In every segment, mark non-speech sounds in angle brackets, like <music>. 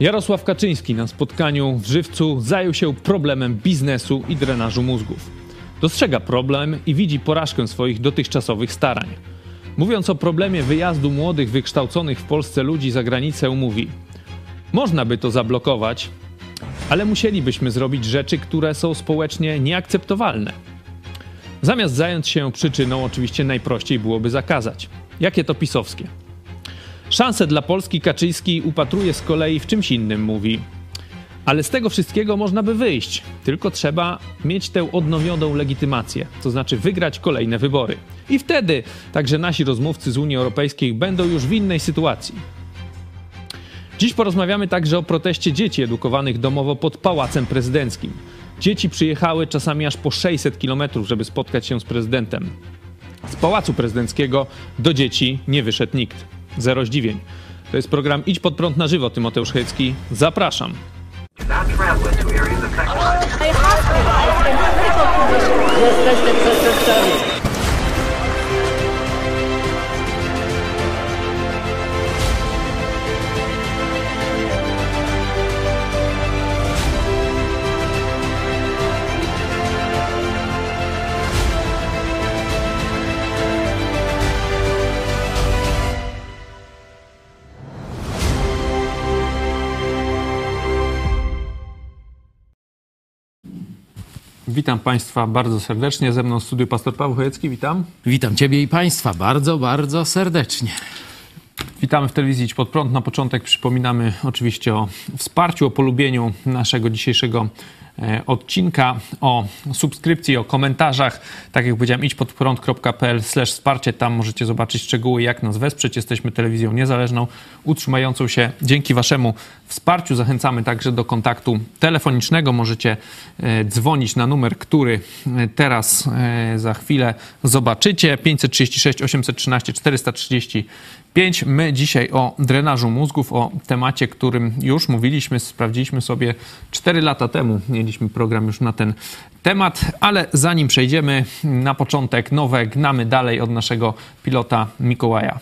Jarosław Kaczyński na spotkaniu w Żywcu zajął się problemem biznesu i drenażu mózgów. Dostrzega problem i widzi porażkę swoich dotychczasowych starań. Mówiąc o problemie wyjazdu młodych, wykształconych w Polsce ludzi za granicę, mówi: Można by to zablokować, ale musielibyśmy zrobić rzeczy, które są społecznie nieakceptowalne. Zamiast zająć się przyczyną, oczywiście najprościej byłoby zakazać. Jakie to pisowskie? Szanse dla Polski Kaczyński upatruje z kolei w czymś innym, mówi. Ale z tego wszystkiego można by wyjść, tylko trzeba mieć tę odnowioną legitymację, to znaczy wygrać kolejne wybory. I wtedy także nasi rozmówcy z Unii Europejskiej będą już w innej sytuacji. Dziś porozmawiamy także o proteście dzieci edukowanych domowo pod Pałacem Prezydenckim. Dzieci przyjechały czasami aż po 600 kilometrów, żeby spotkać się z prezydentem. Z Pałacu Prezydenckiego do dzieci nie wyszedł nikt. Zero zdziwień. To jest program Idź pod prąd na żywo, Tymoteusz Hecki. Zapraszam. Jesteście przestępcami. Witam Państwa bardzo serdecznie. Ze mną w studiu pastor Paweł Chojecki. Witam. Witam Ciebie i Państwa bardzo, bardzo serdecznie. Witamy w telewizji Idź Pod Prąd. Na początek przypominamy oczywiście o wsparciu, o polubieniu naszego dzisiejszego E, odcinka, o subskrypcji, o komentarzach. Tak jak powiedziałem, idź pod prąd.pl wsparcie. Tam możecie zobaczyć szczegóły, jak nas wesprzeć. Jesteśmy telewizją niezależną, utrzymującą się dzięki Waszemu wsparciu. Zachęcamy także do kontaktu telefonicznego. Możecie e, dzwonić na numer, który e, teraz za chwilę zobaczycie. 536 813 430 5. My dzisiaj o drenażu mózgów, o temacie, którym już mówiliśmy, sprawdziliśmy sobie 4 lata temu. Mieliśmy program już na ten temat, ale zanim przejdziemy, na początek nowe gnamy dalej od naszego pilota Mikołaja.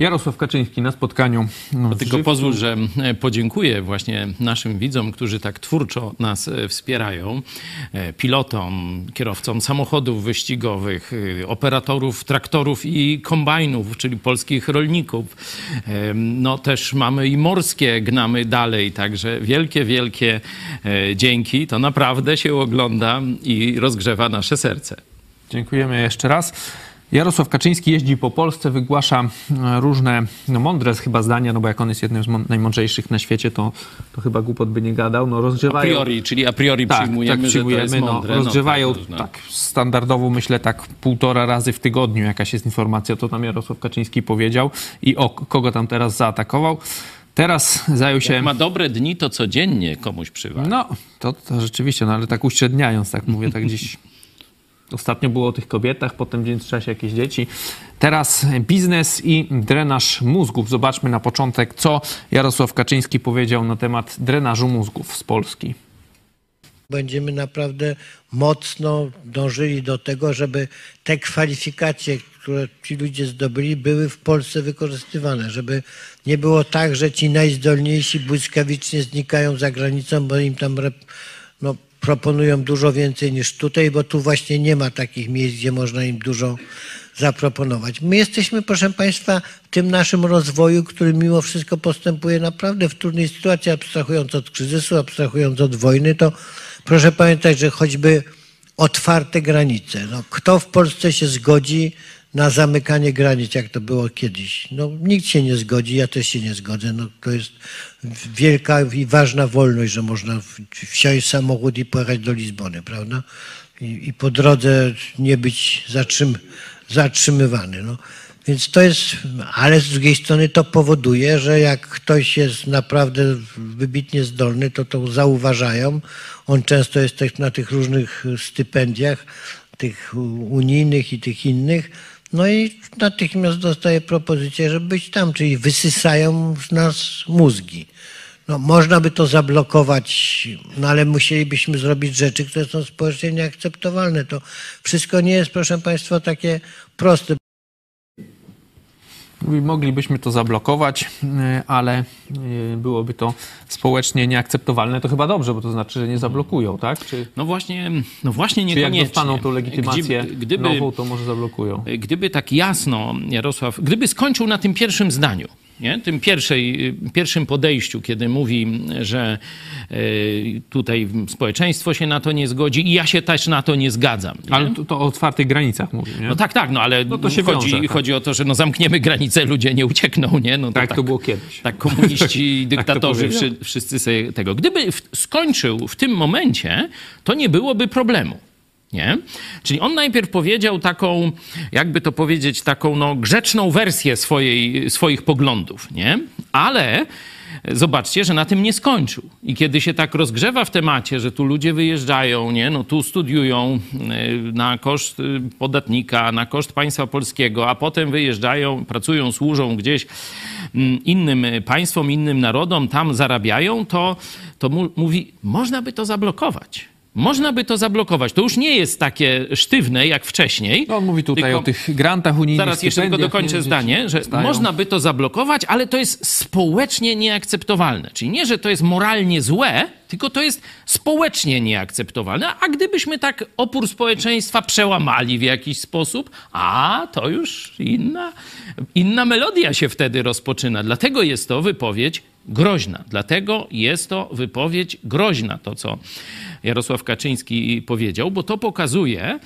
Jarosław Kaczyński na spotkaniu. No, tylko pozwól, że e, podziękuję właśnie naszym widzom, którzy tak twórczo nas e, wspierają. E, pilotom, kierowcom samochodów wyścigowych, operatorów traktorów i kombajnów, czyli polskich rolników. No też mamy i morskie gnamy dalej, także wielkie, wielkie dzięki. To naprawdę się ogląda i rozgrzewa nasze serce. Dziękujemy jeszcze raz. Jarosław Kaczyński jeździ po Polsce, wygłasza e, różne no mądre chyba zdania, no bo jak on jest jednym z najmądrzejszych na świecie, to, to chyba głupot by nie gadał. No rozgrzewają... A priori, czyli a priori tak, przyjmujemy, tak, przyjmujemy, że to jest mądre. No, rozgrzewają no, tak, no. tak, standardowo myślę tak półtora razy w tygodniu jakaś jest informacja, to tam Jarosław Kaczyński powiedział i o kogo tam teraz zaatakował. Teraz zajął się... Jak ma dobre dni, to codziennie komuś przywali. No, to, to rzeczywiście, no ale tak uśredniając, tak mówię, tak gdzieś <laughs> Ostatnio było o tych kobietach, potem w międzyczasie jakieś dzieci. Teraz biznes i drenaż mózgów. Zobaczmy na początek, co Jarosław Kaczyński powiedział na temat drenażu mózgów z Polski. Będziemy naprawdę mocno dążyli do tego, żeby te kwalifikacje, które ci ludzie zdobyli, były w Polsce wykorzystywane. Żeby nie było tak, że ci najzdolniejsi błyskawicznie znikają za granicą, bo im tam proponują dużo więcej niż tutaj, bo tu właśnie nie ma takich miejsc, gdzie można im dużo zaproponować. My jesteśmy, proszę Państwa, w tym naszym rozwoju, który mimo wszystko postępuje naprawdę w trudnej sytuacji, abstrahując od kryzysu, abstrahując od wojny, to proszę pamiętać, że choćby otwarte granice. No, kto w Polsce się zgodzi na zamykanie granic, jak to było kiedyś. No, nikt się nie zgodzi, ja też się nie zgodzę. No, to jest wielka i ważna wolność, że można wsiąść w samochód i pojechać do Lizbony, prawda? I, i po drodze nie być zatrzym, zatrzymywany. No. Więc to jest, ale z drugiej strony to powoduje, że jak ktoś jest naprawdę wybitnie zdolny, to to zauważają. On często jest na tych różnych stypendiach tych unijnych i tych innych, no i natychmiast dostaje propozycję, żeby być tam, czyli wysysają z nas mózgi. No, można by to zablokować, no ale musielibyśmy zrobić rzeczy, które są społecznie nieakceptowalne. To wszystko nie jest, proszę Państwa, takie proste. Mówi, Moglibyśmy to zablokować, y, ale y, byłoby to społecznie nieakceptowalne. To chyba dobrze, bo to znaczy, że nie zablokują, tak? Czy, No właśnie, no właśnie czy jak niekoniecznie. dostaną tą legitymację Gdyby, gdyby, nową, to może zablokują. gdyby tak jasno Jarosław, gdyby skończył na tym pierwszym zdaniu, nie? tym pierwszej, pierwszym podejściu, kiedy mówi, że y, tutaj społeczeństwo się na to nie zgodzi i ja się też na to nie zgadzam. Nie? Ale to, to o otwartych granicach mówi, nie? No tak, tak, no ale to się chodzi, wiąże, tak. chodzi o to, że no zamkniemy granicę, ludzie nie uciekną, nie? No tak, to było kiedyś. tak komuniści i <laughs> Tak to dyktatorzy wszy, wszyscy sobie tego. Gdyby w, skończył w tym momencie, to nie byłoby problemu. Nie? Czyli on najpierw powiedział taką, jakby to powiedzieć, taką no, grzeczną wersję swojej, swoich poglądów, nie? Ale zobaczcie, że na tym nie skończył. I kiedy się tak rozgrzewa w temacie, że tu ludzie wyjeżdżają, nie? No, tu studiują y, na koszt y, podatnika, na koszt państwa polskiego, a potem wyjeżdżają, pracują, służą gdzieś mm, innym państwom, innym narodom, tam zarabiają, to, to mówi, można by to zablokować. Można by to zablokować. To już nie jest takie sztywne jak wcześniej. No, on mówi tutaj tylko- o tych grantach unijnych, Zaraz jeszcze tylko dokończę nie, zdanie, że dostają. można by to zablokować, ale to jest społecznie nieakceptowalne. Czyli nie, że to jest moralnie złe, tylko to jest społecznie nieakceptowalne. A gdybyśmy tak opór społeczeństwa przełamali w jakiś sposób, a to już inna, inna melodia się wtedy rozpoczyna. Dlatego jest to wypowiedź groźna. Dlatego jest to wypowiedź groźna, to co Jarosław Kaczyński powiedział, bo to pokazuje,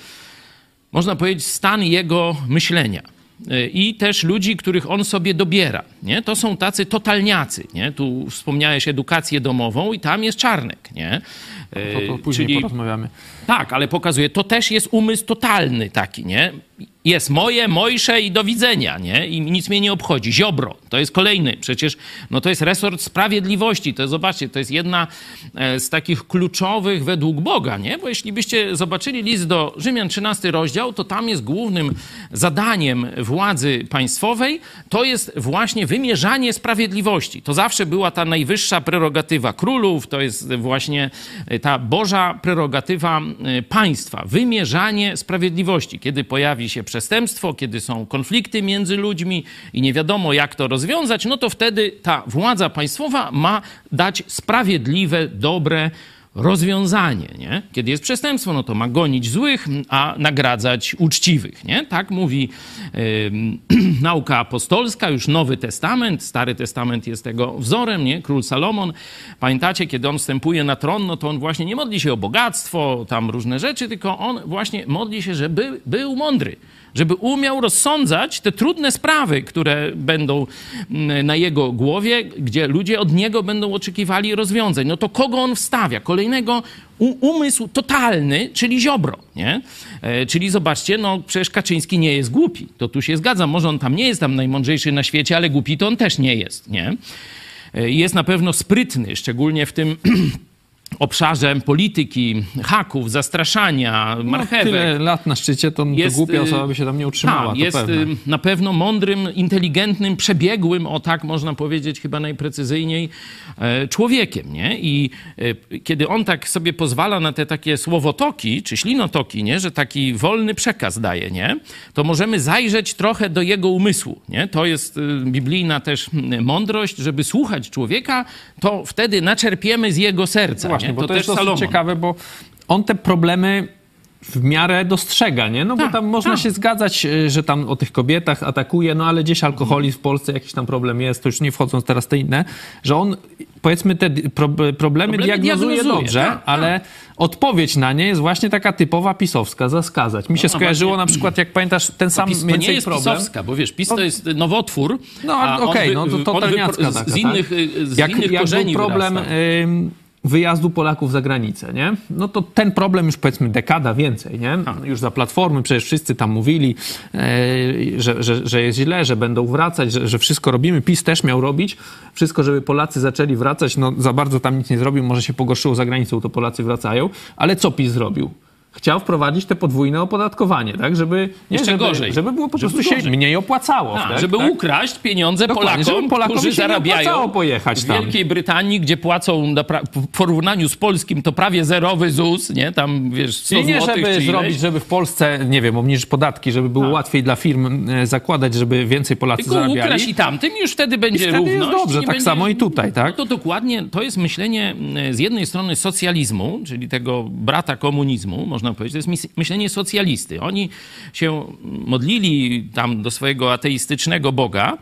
można powiedzieć, stan jego myślenia. Y, I też ludzi, których on sobie dobiera. Nie? To są tacy totalniacy. Nie? Tu wspomniałeś edukację domową i tam jest Czarnek. Nie? Y, To, to później Czyli porozmawiamy. Tak, ale pokazuje, to też jest umysł totalny taki, nie? Jest moje, mojsze i do widzenia, nie? I nic mnie nie obchodzi. Ziobro, to jest kolejny. Przecież, no to jest resort sprawiedliwości. To zobaczcie, to jest jedna e, z takich kluczowych według Boga, nie? Bo jeśli byście zobaczyli list do Rzymian, 13 rozdział, to tam jest głównym zadaniem władzy państwowej, to jest właśnie wymierzanie sprawiedliwości. To zawsze była ta najwyższa prerogatywa królów, to jest właśnie e, ta Boża prerogatywa państwa. Wymierzanie sprawiedliwości. Kiedy pojawi się przestępstwo, kiedy są konflikty między ludźmi i nie wiadomo jak to rozwiązać, no to wtedy ta władza państwowa ma dać sprawiedliwe, dobre rozwiązanie, nie? Kiedy jest przestępstwo, no to ma gonić złych, a nagradzać uczciwych, nie? Tak mówi ym, <clears throat> nauka apostolska, już Nowy Testament, Stary Testament jest tego wzorem, nie? Król Salomon, pamiętacie, kiedy on wstępuje na tron, no to on właśnie nie modli się o bogactwo, tam różne rzeczy, tylko on właśnie modli się, żeby był mądry, żeby umiał rozsądzać te trudne sprawy, które będą mm, na jego głowie, gdzie ludzie od niego będą oczekiwali rozwiązań. No to kogo on wstawia? Kolejnego umysł totalny, czyli Ziobro, nie? E, czyli zobaczcie, no przecież Kaczyński nie jest głupi. To tu się zgadzam. Może on tam nie jest tam najmądrzejszy na świecie, ale głupi to on też nie jest, nie? E, Jest na pewno sprytny, szczególnie w tym <clears throat> obszarze polityki, haków, zastraszania, No, marchewek. tyle lat na szczycie, to, to Jest, głupia y, osoba by się tam nie utrzymała, to jest pewne. y, na pewno mądrym, inteligentnym, przebiegłym, o tak można powiedzieć chyba najprecyzyjniej, e, człowiekiem. Nie? I e, kiedy on tak sobie pozwala na te takie słowotoki, czy ślinotoki, nie? że taki wolny przekaz daje, nie? to możemy zajrzeć trochę do jego umysłu. Nie? To jest y, biblijna też mądrość, żeby słuchać człowieka, to wtedy naczerpiemy z jego serca. Właśnie, nie? bo to, też jest dosyć Salomon. ciekawe, bo on te problemy w miarę dostrzega, nie? No bo Tak, tam można tak. się zgadzać, y, że tam o tych kobietach atakuje, no ale gdzieś alkoholizm w Polsce jakiś tam problem jest, to już nie wchodząc teraz te inne, że on powiedzmy te pro, problemy, Problemy diagnozuje, diagnozuje, dobrze, tak, tak. ale odpowiedź na nie jest właśnie taka typowa pisowska, zaskazać. Mi się No, skojarzyło właśnie. na przykład, jak pamiętasz, ten sam PiS, to nie jest problem. pisowska, bo wiesz, PiS to jest nowotwór. No, okej, wy- no to totalniacka taka, z innych, tak? z jak, innych jak korzeni był problem wyrasta. Wyjazdu Polaków za granicę, nie? No to ten problem już powiedzmy dekada więcej, nie? Już za Platformy przecież wszyscy tam mówili, e, że, że, że jest źle, że będą wracać, że, że wszystko robimy. PiS też miał robić wszystko, żeby Polacy zaczęli wracać. No za bardzo tam nic nie zrobił, może się pogorszyło za granicą, to Polacy wracają. Ale co PiS zrobił? Chciał wprowadzić te podwójne opodatkowanie, tak? Żeby, nie, Jeszcze żeby, gorzej. żeby było po Żeby prostu się mniej opłacało. A, tak? żeby tak? ukraść pieniądze Dokładnie, Polakom, Polakom którzy zarabiają pojechać w tam. Wielkiej Brytanii, gdzie płacą w porównaniu z polskim to prawie zerowy ZUS, nie? Tam wiesz 100 I nie, złotych żeby ileś. zrobić, żeby w Polsce, nie wiem, obniżyć podatki, żeby było łatwiej dla firm e, zakładać, żeby więcej Polacy Tylko zarabiali. ukraść i tamtym już wtedy będzie wtedy jest równość. dobrze, tak samo i tutaj, tak? No to dokładnie, to jest myślenie mm, z jednej strony socjalizmu, czyli tego brata komunizmu, można powiedzieć, to jest myślenie socjalisty. Oni się modlili tam do swojego ateistycznego Boga,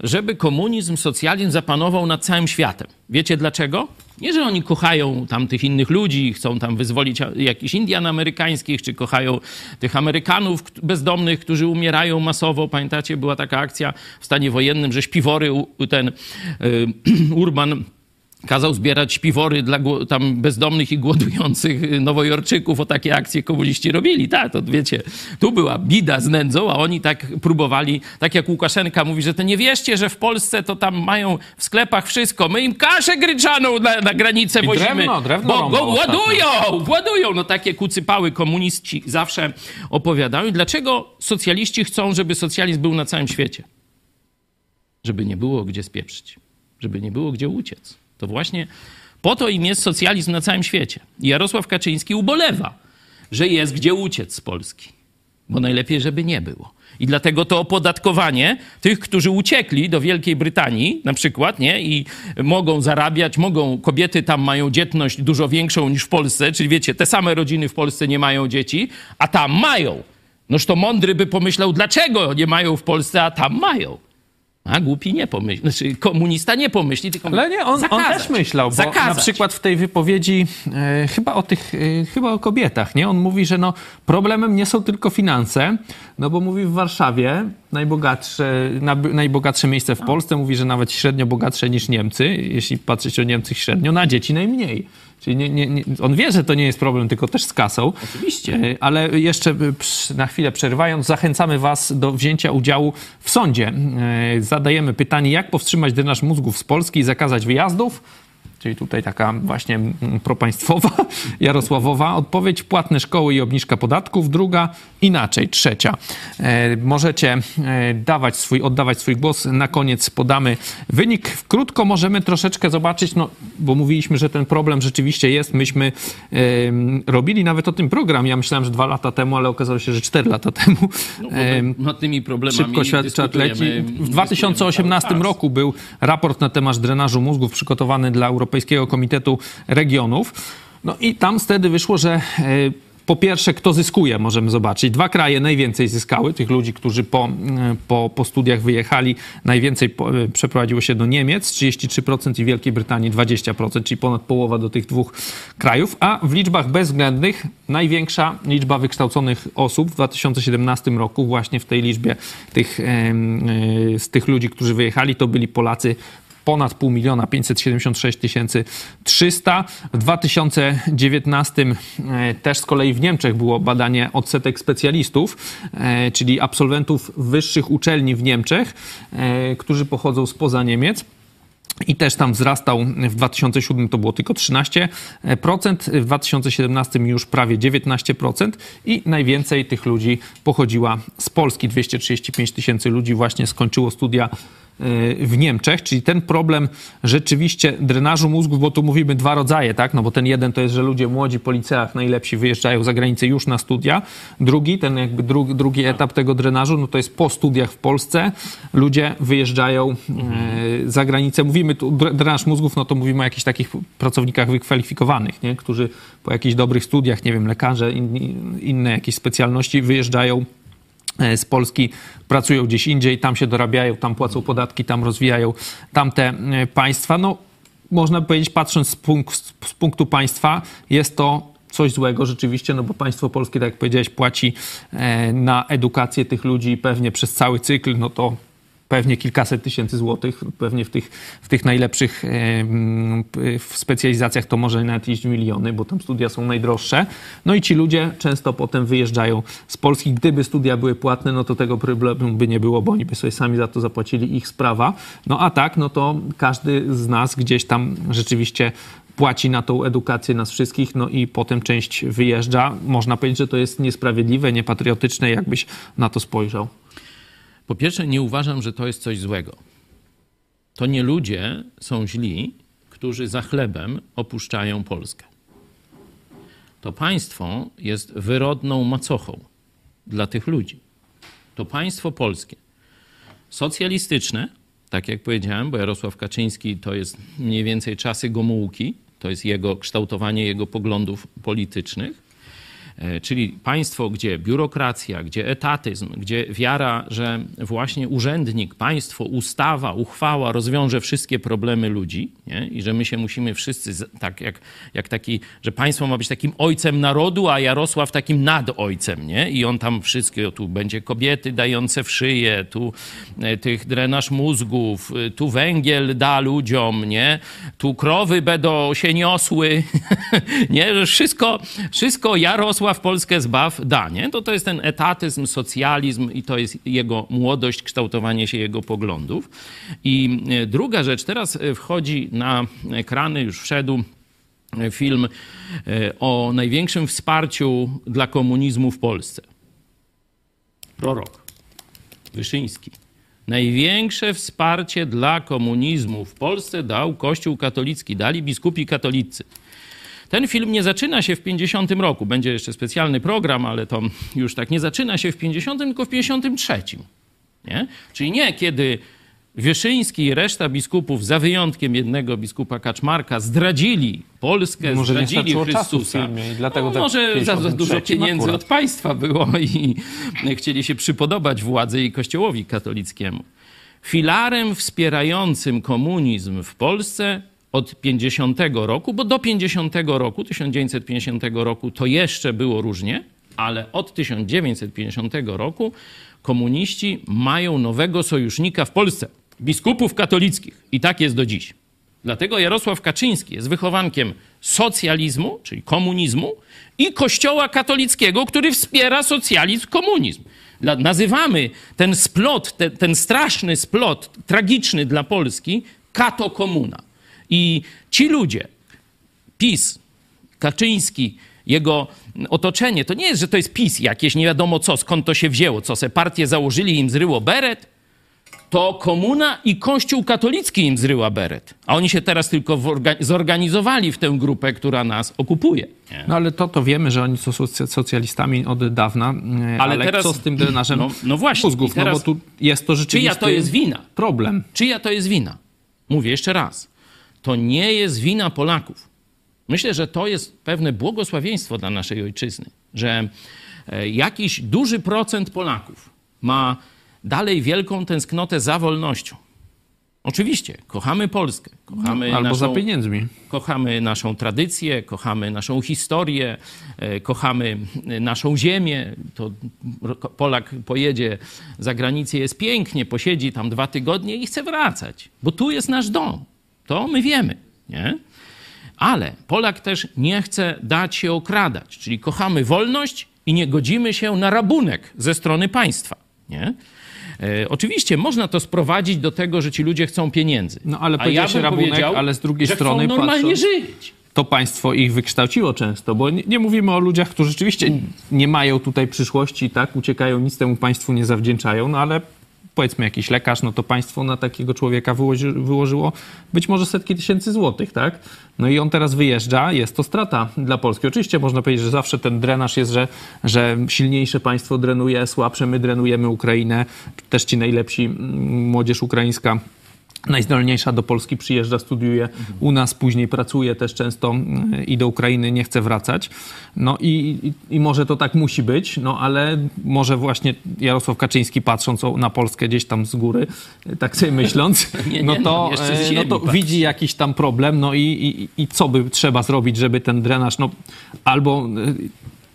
żeby komunizm, socjalizm zapanował nad całym światem. Wiecie dlaczego? Nie, że oni kochają tam tych innych ludzi, chcą tam wyzwolić jakichś Indian amerykańskich, czy kochają tych Amerykanów bezdomnych, którzy umierają masowo. Pamiętacie, była taka akcja w stanie wojennym, że śpiwory, ten y, <clears throat> Urban kazał zbierać śpiwory dla tam bezdomnych i głodujących y, nowojorczyków. O takie akcje komuniści robili. Tak, to wiecie, tu była bida z nędzą, a oni tak próbowali, tak jak Łukaszenka mówi, że to nie wierzcie, że w Polsce to tam mają w sklepach wszystko. My im kaszę gryczaną na, na granicę I wozimy. drewno, drewno bo go ładują, ładują. No takie kucypały komuniści zawsze opowiadają. I dlaczego socjaliści chcą, żeby socjalizm był na całym świecie? Żeby nie było gdzie spieprzyć. Żeby nie było gdzie uciec. To właśnie po to im jest socjalizm na całym świecie. Jarosław Kaczyński ubolewa, że jest gdzie uciec z Polski. Bo najlepiej, żeby nie było. I dlatego to opodatkowanie tych, którzy uciekli do Wielkiej Brytanii, na przykład, nie? I mogą zarabiać, mogą, kobiety tam mają dzietność dużo większą niż w Polsce, czyli wiecie, te same rodziny w Polsce nie mają dzieci, a tam mają. Noż to mądry by pomyślał, dlaczego nie mają w Polsce, a tam mają. A głupi nie pomyśli, znaczy komunista nie pomyśli, tylko Ale nie, on, on też myślał, bo zakazać. na przykład w tej wypowiedzi e, chyba o tych, e, chyba o kobietach, nie? On mówi, że no problemem nie są tylko finanse, no bo mówi w Warszawie najbogatsze, nab- najbogatsze miejsce w Polsce, mówi, że nawet średnio bogatsze niż Niemcy, jeśli patrzeć o Niemcach średnio, na dzieci najmniej. Czyli nie, nie, nie, on wie, że to nie jest problem tylko też z kasą. Oczywiście. E, Ale jeszcze e, na chwilę przerywając, zachęcamy Was do wzięcia udziału w sądzie. E, Zadajemy pytanie, jak powstrzymać drenaż mózgów z Polski i zakazać wyjazdów? Czyli tutaj taka właśnie mm, propaństwowa, <laughs> Jarosławowa odpowiedź, płatne szkoły i obniżka podatków. Druga, inaczej, trzecia. E, możecie e, dawać swój, oddawać swój głos. Na koniec podamy wynik. Krótko możemy troszeczkę zobaczyć, no, bo mówiliśmy, że ten problem rzeczywiście jest. Myśmy robili nawet o tym program. Ja myślałem, że dwa lata temu, ale okazało się, że cztery lata temu. No, tymi problemami Szybko świat, leci. W dyskutujemy 2018 cały czas. roku był raport na temat drenażu mózgów przygotowany dla Europejskiego Komitetu Regionów. No i tam wtedy wyszło, że e, po pierwsze, kto zyskuje, możemy zobaczyć. Dwa kraje najwięcej zyskały, tych ludzi, którzy po, e, po, po studiach wyjechali. Najwięcej po, e, przeprowadziło się do Niemiec, 33% i Wielkiej Brytanii 20%, czyli ponad połowa do tych dwóch krajów. A w liczbach bezwzględnych największa liczba wykształconych osób w 2017 roku, właśnie w tej liczbie tych, z tych ludzi, którzy wyjechali, to byli Polacy ponad pół miliona, 576 tysięcy 300. W 2019 e, też z kolei w Niemczech było badanie odsetek specjalistów, e, czyli absolwentów wyższych uczelni w Niemczech, e, którzy pochodzą spoza Niemiec. I też tam wzrastał w 2007 to było tylko 13%, w 2017 już prawie 19% i najwięcej tych ludzi pochodziła z Polski. 235 tysięcy ludzi właśnie skończyło studia w Niemczech, czyli ten problem rzeczywiście drenażu mózgów, bo tu mówimy dwa rodzaje, tak? No bo ten jeden to jest, że ludzie młodzi po liceach najlepsi wyjeżdżają za granicę już na studia. Drugi, ten jakby drugi, drugi etap tego drenażu, no to jest po studiach w Polsce. Ludzie wyjeżdżają e, za granicę. Mówimy tu dre- drenaż mózgów, no to mówimy o jakichś takich pracownikach wykwalifikowanych, nie? którzy po jakichś dobrych studiach, nie wiem, lekarze, inni, inne jakieś specjalności wyjeżdżają z Polski, pracują gdzieś indziej, tam się dorabiają, tam płacą podatki, tam rozwijają tamte e, państwa. No, można powiedzieć, patrząc z, punkt, z punktu państwa, jest to coś złego rzeczywiście, no bo państwo polskie, tak jak powiedziałeś, płaci e, na edukację tych ludzi pewnie przez cały cykl, no to pewnie kilkaset tysięcy złotych, pewnie w tych, w tych najlepszych w specjalizacjach to może nawet iść miliony, bo tam studia są najdroższe. No i ci ludzie często potem wyjeżdżają z Polski. Gdyby studia były płatne, no to tego problemu by nie było, bo oni by sobie sami za to zapłacili, ich sprawa. No a tak, no to każdy z nas gdzieś tam rzeczywiście płaci na tą edukację nas wszystkich, no i potem część wyjeżdża. Można powiedzieć, że to jest niesprawiedliwe, niepatriotyczne, jakbyś na to spojrzał. Po pierwsze, nie uważam, że to jest coś złego. To nie ludzie są źli, którzy za chlebem opuszczają Polskę. To państwo jest wyrodną macochą dla tych ludzi. To państwo polskie, socjalistyczne, tak jak powiedziałem, bo Jarosław Kaczyński to jest mniej więcej czasy Gomułki, to jest jego kształtowanie jego poglądów politycznych. E, czyli państwo, gdzie biurokracja, gdzie etatyzm, gdzie wiara, że właśnie urzędnik, państwo, ustawa, uchwała rozwiąże wszystkie problemy ludzi nie? i że my się musimy wszyscy, tak jak, jak taki, że państwo ma być takim ojcem narodu, a Jarosław takim nadojcem, nie? I on tam wszystkie, tu będzie kobiety dające w szyję, tu e, tych drenaż mózgów, e, tu węgiel da ludziom, nie? Tu krowy będą się niosły, <laughs> nie? Że wszystko, wszystko Jarosław w Polskę zbaw da, nie? To to jest ten etatyzm, socjalizm i to jest jego młodość, kształtowanie się jego poglądów. I e, druga rzecz, teraz e, wchodzi na ekrany, już wszedł e, film o największym wsparciu dla komunizmu w Polsce. Prorok Wyszyński. Największe wsparcie dla komunizmu w Polsce dał Kościół katolicki, dali biskupi katolicy. Ten film nie zaczyna się w 50 roku. Będzie jeszcze specjalny program, ale to już tak nie zaczyna się w 50, tylko w 53. Nie? Czyli nie kiedy Wyszyński i reszta biskupów, za wyjątkiem jednego biskupa Kaczmarka, zdradzili Polskę, może zdradzili Chrystusa. Filmie, no, tak może za, za dużo pieniędzy akurat. od państwa było i chcieli się przypodobać władzy i kościołowi katolickiemu. Filarem wspierającym komunizm w Polsce od 50 roku, bo do 50 roku, 1950 roku to jeszcze było różnie, ale od 1950 roku komuniści mają nowego sojusznika w Polsce biskupów katolickich. I tak jest do dziś. Dlatego Jarosław Kaczyński jest wychowankiem socjalizmu, czyli komunizmu, i Kościoła katolickiego, który wspiera socjalizm, komunizm. Nazywamy ten splot, ten, ten straszny splot, tragiczny dla Polski, katokomuna. I ci ludzie, PiS, Kaczyński, jego otoczenie, to nie jest, że to jest PiS jakieś, nie wiadomo co, skąd to się wzięło, co se partię założyli im zryło beret, to komuna i kościół katolicki im zryła beret. A oni się teraz tylko zorganizowali w tę grupę, która nas okupuje. Nie? No ale to, to wiemy, że oni są soc- socjalistami od dawna. e, Ale, teraz- co z tym drenażem No- no właśnie, mózgów? teraz- No bo tu jest to rzeczywiście Czyja to jest wina? problem. Czyja to jest wina? Mówię jeszcze raz. To nie jest wina Polaków. Myślę, że to jest pewne błogosławieństwo dla naszej ojczyzny, że e, jakiś duży procent Polaków ma dalej wielką tęsknotę za wolnością. Oczywiście, kochamy Polskę, kochamy Albo naszą, za pieniędzmi. kochamy naszą tradycję, kochamy naszą historię, e, kochamy e, naszą ziemię. To Polak pojedzie za granicę, jest pięknie, posiedzi tam dwa tygodnie i chce wracać, bo tu jest nasz dom. To my wiemy, nie? Ale Polak też nie chce dać się okradać, czyli kochamy wolność i nie godzimy się na rabunek ze strony państwa, nie? E, oczywiście można to sprowadzić do tego, że ci ludzie chcą pieniędzy. No, ale A powiedziałeś bym rabunek, powiedział, ale z drugiej że strony chcą normalnie patrząc- żyć. To państwo ich wykształciło często, bo nie, nie mówimy o ludziach, którzy rzeczywiście nie mają tutaj przyszłości, tak, uciekają, nic temu państwu nie zawdzięczają, no ale powiedzmy jakiś lekarz, no to państwo na takiego człowieka wyłoży, wyłożyło być może setki tysięcy złotych, tak? No i on teraz wyjeżdża, jest to strata dla Polski. Oczywiście można powiedzieć, że zawsze ten drenaż jest, że, że silniejsze państwo drenuje, słabsze my drenujemy Ukrainę, też ci najlepsi, mm, młodzież ukraińska najzdolniejsza do Polski przyjeżdża, studiuje u nas, później pracuje też często y, i do Ukrainy nie chce wracać. No i, i, i może to tak musi być, no ale może właśnie Jarosław Kaczyński patrząc na Polskę gdzieś tam z góry, <laughs> tak sobie myśląc, <laughs> Nie, no to, no, y, no ziemi to widzi jakiś tam problem, no i, i, i co by trzeba zrobić, żeby ten drenaż, no albo y,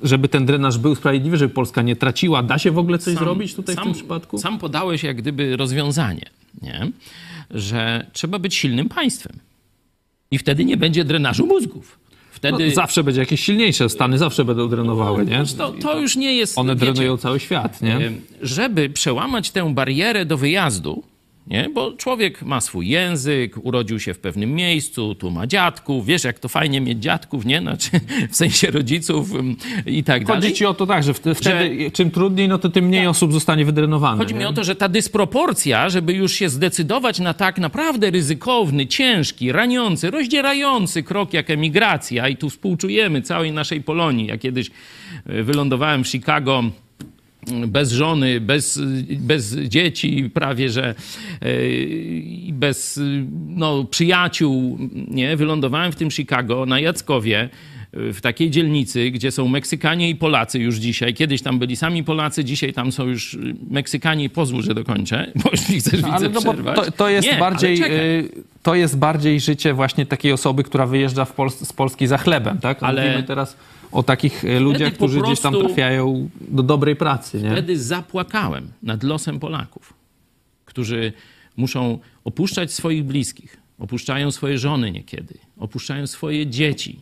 żeby ten drenaż był sprawiedliwy, żeby Polska nie traciła? Da się w ogóle coś zrobić tutaj w tym przypadku? Sam podałeś jak gdyby rozwiązanie, nie? Że trzeba być silnym państwem. I wtedy nie będzie drenażu mózgów. Wtedy No, zawsze będzie jakieś silniejsze Stany, zawsze będą drenowały, nie? to, to już nie jest. One wiecie, drenują cały świat, nie? Żeby przełamać tę barierę do wyjazdu, nie? bo człowiek ma swój język, urodził się w pewnym miejscu, tu ma dziadków, wiesz jak to fajnie mieć dziadków, nie? Znaczy, <laughs> w sensie rodziców ym, i tak dalej. Chodzi ci o to tak, że wtedy, wtedy czym trudniej, no to tym mniej osób zostanie wydrenowane. Chodzi nie? mi o to, że ta dysproporcja, żeby już się zdecydować na tak naprawdę ryzykowny, ciężki, raniący, rozdzierający krok jak emigracja i tu współczujemy całej naszej Polonii. Ja kiedyś e, wylądowałem w Chicago mm, bez żony, bez, bez dzieci prawie, że e, bez no, przyjaciół, nie? Wylądowałem w tym Chicago na Jackowie, w takiej dzielnicy, gdzie są Meksykanie i Polacy już dzisiaj. Kiedyś tam byli sami Polacy, dzisiaj tam są już Meksykanie i pozwól, że dokończę, <laughs> bo już mi chcesz, Ale widzę, no przerwać. to, to jest Nie, bardziej. y, To jest bardziej życie właśnie takiej osoby, która wyjeżdża Pols- z Polski za chlebem, tak? Ale- Mówimy teraz o takich y, ludziach, którzy gdzieś tam trafiają do dobrej pracy, nie? Wtedy zapłakałem nad losem Polaków, którzy muszą opuszczać swoich bliskich, opuszczają swoje żony niekiedy, opuszczają swoje dzieci,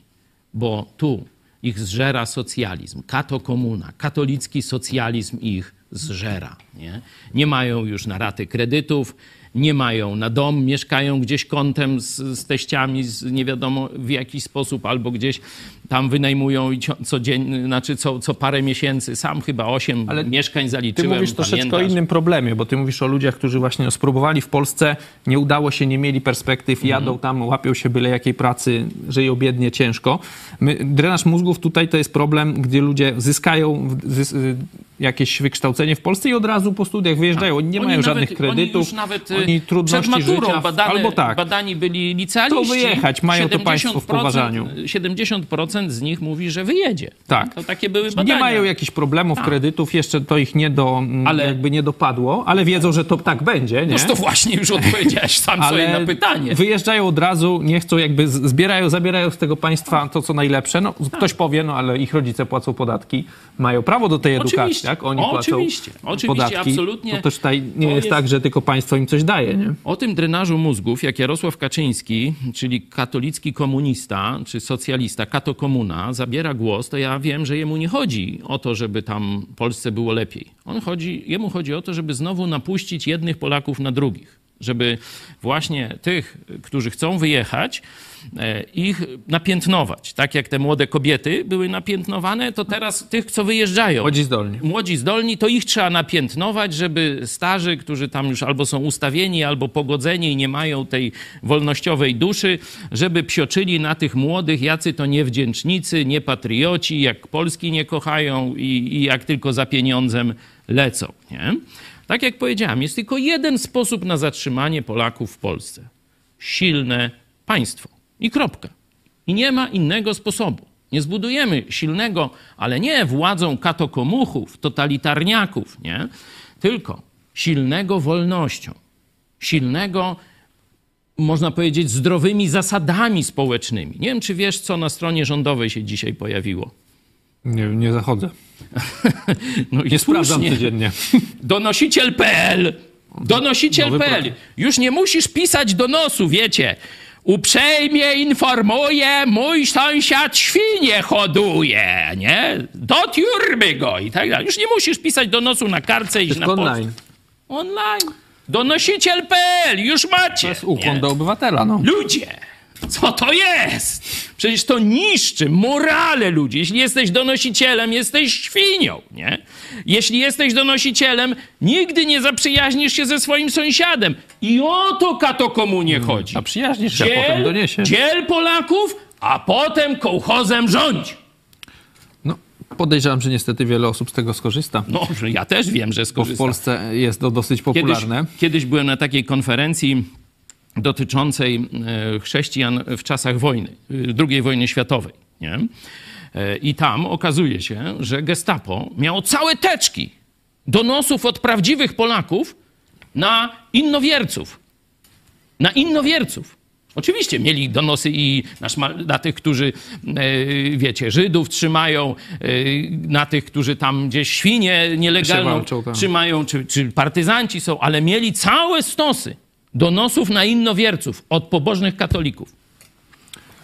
bo tu ich zżera socjalizm, katokomuna, katolicki socjalizm ich zżera. Nie, nie mają już na raty kredytów, nie mają na dom, mieszkają gdzieś kątem z, z teściami, z nie wiadomo w jaki sposób, albo gdzieś tam wynajmują i codziennie, znaczy co, co parę miesięcy. Sam chyba osiem Ale mieszkań Ty zaliczyłem. mówisz troszeczkę o pamiętasz? innym problemie, bo ty mówisz o ludziach, którzy właśnie spróbowali w Polsce, nie udało się, nie mieli perspektyw, Mhm. jadą tam, łapią się byle jakiej pracy, żyją biednie, ciężko. My, drenaż mózgów tutaj to jest problem, gdzie ludzie zyskają zys, y, jakieś wykształcenie w Polsce i od razu po studiach wyjeżdżają. Oni nie Oni mają nawet- żadnych kredytów, Oni już nawet y, oni trudności przed maturą życia, badane, albo tak. badani byli licealiści. To wyjechać, mają to państwo w 70% poważaniu. 70% z nich mówi, że wyjedzie. Tak. To takie były badania. Nie mają jakichś problemów, Tak. kredytów, jeszcze to ich nie do, ale... Ale- jakby nie dopadło, ale wiedzą, że to tak będzie, nie? Noż to właśnie już odpowiedziałeś sam <laughs> sobie na pytanie. wyjeżdżają od razu, nie chcą jakby, zbierają, zabierają z tego państwa to, co najlepsze. No, ktoś powie, no ale ich rodzice płacą podatki, mają prawo do tej edukacji, Oczywiście. tak? Oni płacą Oczywiście. Oczywiście, podatki. absolutnie. To też tutaj nie jest, jest- tak, że tylko państwo im coś daje, nie? O tym drenażu mózgów, jak Jarosław Kaczyński, czyli katolicki komunista, czy socjalista, katokomuna, zabiera głos, to ja wiem, że jemu nie chodzi o to, żeby tam Polsce było lepiej. On chodzi, jemu chodzi o to, żeby znowu napuścić jednych Polaków na drugich. Żeby właśnie tych, którzy chcą wyjechać, e, ich napiętnować. Tak jak te młode kobiety były napiętnowane, to teraz tych, co wyjeżdżają Młodzi zdolni. młodzi zdolni, to ich trzeba napiętnować, żeby starzy, którzy tam już albo są ustawieni, albo pogodzeni i nie mają tej wolnościowej duszy, żeby psioczyli na tych młodych, jacy to niewdzięcznicy, niepatrioci, jak Polski nie kochają i, i jak tylko za pieniądzem lecą. Nie? Tak jak powiedziałem, jest tylko jeden sposób na zatrzymanie Polaków w Polsce. Silne państwo. I kropka. I nie ma innego sposobu. Nie zbudujemy silnego, ale nie władzą katokomuchów, totalitarniaków, nie? Tylko silnego wolnością. Silnego, można powiedzieć, zdrowymi zasadami społecznymi. Nie wiem, czy wiesz, co na stronie rządowej się dzisiaj pojawiło. Nie, nie zachodzę. <laughs> No i sprawdzam codziennie. <laughs> Donosiciel.pl. Nowy Donosiciel.pl. Już nie musisz pisać donosu, wiecie. Uprzejmie informuję, mój sąsiad świnie hoduje, nie? Dotiurmy go i tak dalej. Już nie musisz pisać donosu na kartce i na pocztę. online. Online. Donosiciel.pl. Już macie. To jest ukłon do obywatela, no. Ludzie, co to jest? Przecież to niszczy morale ludzi. Jeśli jesteś donosicielem, jesteś świnią, nie? Jeśli jesteś donosicielem, nigdy nie zaprzyjaźnisz się ze swoim sąsiadem. I o to katokomunie chodzi. A przyjaźnisz się, a potem doniesiesz. dziel Polaków, a potem kołchozem rządź. No, podejrzewam, że niestety wiele osób z tego skorzysta. No, ja też wiem, że Bo w. Polsce jest to dosyć Kiedyś, popularne. kiedyś byłem na takiej konferencji dotyczącej e, chrześcijan w czasach wojny, e, II wojny światowej. Nie? E, I tam okazuje się, że gestapo miało całe teczki donosów od prawdziwych Polaków na innowierców. Na innowierców. Oczywiście mieli donosy i na, na tych, którzy, wiecie, Żydów trzymają, na tych, którzy tam gdzieś świnie nielegalną tak. trzymają, czy, czy partyzanci są, ale mieli całe stosy donosów na innowierców od pobożnych katolików.